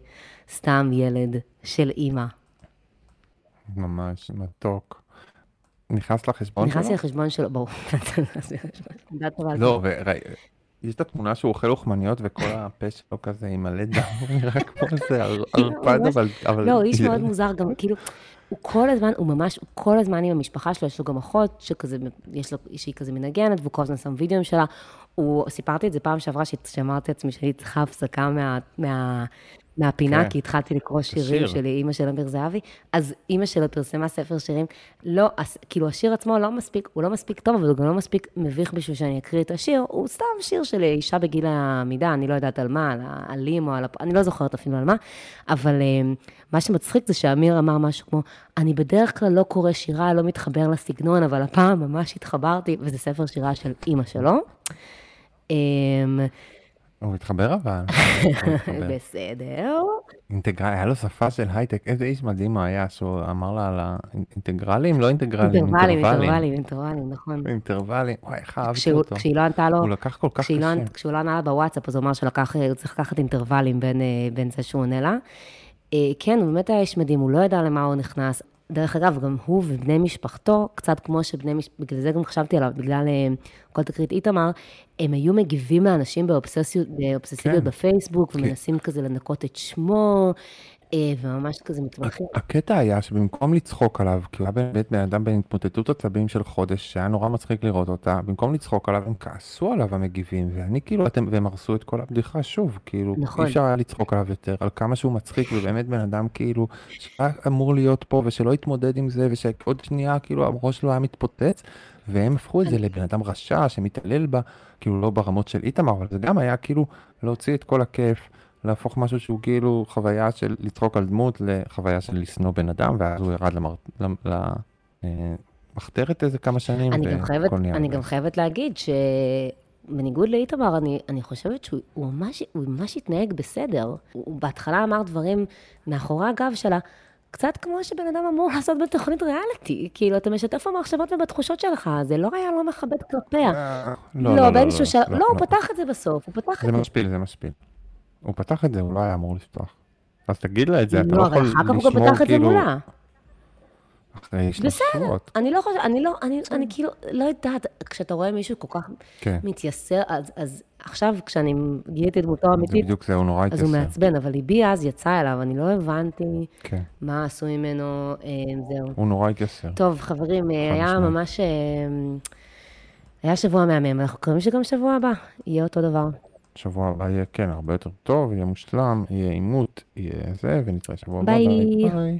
סתם ילד של אימא. ממש מתוק. [LAUGHS] נכנס לחשבון שלו? נכנסתי לחשבון שלו, ברור. לא, וראי, יש את התמונה שהוא אוכל לוחמניות וכל הפה שלו כזה עם מלא דם, הוא נראה כמו איזה ער- ערפד, [LAUGHS] ממש- אבל... אבל- לא, הוא איש מאוד [LAUGHS] מוזר, גם כאילו, הוא כל הזמן, הוא ממש, הוא כל הזמן עם המשפחה שלו, יש לו גם אחות שכזה, יש לו, שהיא כזה מנגנת, והוא כל הזמן שם וידאוים שלה. הוא, סיפרתי את זה פעם שעברה, שאמרתי לעצמי שאני צריכה הפסקה מה, מה, מהפינה, כן. כי התחלתי לקרוא שירים השיר. של אימא של אמיר זהבי, אז אימא שלו פרסמה ספר שירים, לא, כאילו השיר עצמו לא מספיק, הוא לא מספיק טוב, אבל הוא גם לא מספיק מביך בשביל שאני אקריא את השיר, הוא סתם שיר של אישה בגיל העמידה, אני לא יודעת על מה, על העלים או על, הפ- אני לא זוכרת אפילו על מה, אבל אה, מה שמצחיק זה שאמיר אמר משהו כמו, אני בדרך כלל לא קורא שירה, לא מתחבר לסגנון, אבל הפעם ממש התחברתי, וזה ספר שירה של אימא שלו. הוא מתחבר אבל. [LAUGHS] בסדר. אינטגרל, היה לו שפה של הייטק, איזה איש מדהים הוא היה, שהוא אמר לה על האינטגרלים, לא אינטגרלים, אינטרוולים, אינטרוולים. אינטרוולים, נכון. אינטרוולים, וואי, איך אהבתי אותו. כשהיא לא ענתה לו, הוא לקח כל כך לא, קשה. כשהוא לא ענה לה בוואטסאפ, אז הוא אמר שלקח, הוא צריך לקחת אינטרוולים בין, אה, בין זה שהוא עונה לה. אה, כן, הוא באמת היה איש מדהים, הוא לא ידע למה הוא נכנס. דרך אגב, גם הוא ובני משפחתו, קצת כמו שבני משפחתו, בגלל זה גם חשבתי עליו, בגלל אה, כל תקרית איתמר, הם היו מגיבים לאנשים באובססיביות כן. בפייסבוק, כי- ומנסים כזה לנקות את שמו, וממש כזה מתמחים. הקטע היה שבמקום לצחוק עליו, כי הוא היה באמת בן אדם בהתמוטטות עצבים של חודש, שהיה נורא מצחיק לראות אותה, במקום לצחוק עליו, הם כעסו עליו המגיבים, ואני כאילו, אתם, והם הרסו את כל הבדיחה שוב, כאילו, נכון. אי אפשר היה לצחוק עליו יותר, על כמה שהוא מצחיק, ובאמת בן אדם כאילו, שהיה אמור להיות פה, ושלא יתמודד עם זה, ושעוד שנייה, כאילו, הראש שלו היה מתפוצץ, והם הפכו את זה לבן אדם רשע, שמתעלל בה, כאילו, לא ברמות של איתמר, אבל זה גם היה כאילו, להוציא את כל הכיף. להפוך משהו שהוא כאילו חוויה של לצחוק על דמות לחוויה של לשנוא בן אדם, ואז הוא ירד למר- למ- למחתרת איזה כמה שנים, אני גם חייבת, אני גם. חייבת להגיד שבניגוד לאיתמר, אני, אני חושבת שהוא הוא ממש, ממש התנהג בסדר. הוא, בהתחלה אמר דברים מאחורי הגב שלה, קצת כמו שבן אדם אמור לעשות בתוכנית ריאליטי. כאילו, אתה משתף במחשבות ובתחושות שלך, זה לא היה לא מכבד כלפיה. לא, לא, באיזשהו שלב, לא, הוא לא. פתח את זה בסוף, הוא פתח זה את זה. משפיל, זה משפיל. הוא פתח את זה, הוא לא היה אמור לפתוח. אז תגיד לה את זה, אתה לא, לא אבל יכול אחר כך הוא גם לשמור פתח את זה כאילו... מולה. אחרי שבועות. אני לא חושבת, אני לא, אני, אני כאילו, לא יודעת, כשאתה רואה מישהו כל כך כן, מתייסר, אז, אז עכשיו, כשאני גיליתי את דמותו זה האמיתית, בדיוק זה, הוא נורא אז הוא התייסר. מעצבן, אבל ליבי אז יצא אליו, אני לא הבנתי כן, מה עשו ממנו, אה, זהו. הוא נורא התייסר. טוב, חברים, אה, היה. ממש... אה, היה שבוע מהמם, אנחנו מקווים שגם שבוע הבא יהיה אותו דבר. שבוע הבא יהיה, כן, הרבה יותר טוב, יהיה מושלם, יהיה עימות, יהיה זה, ונתראה שבוע הבא. ביי. ביי.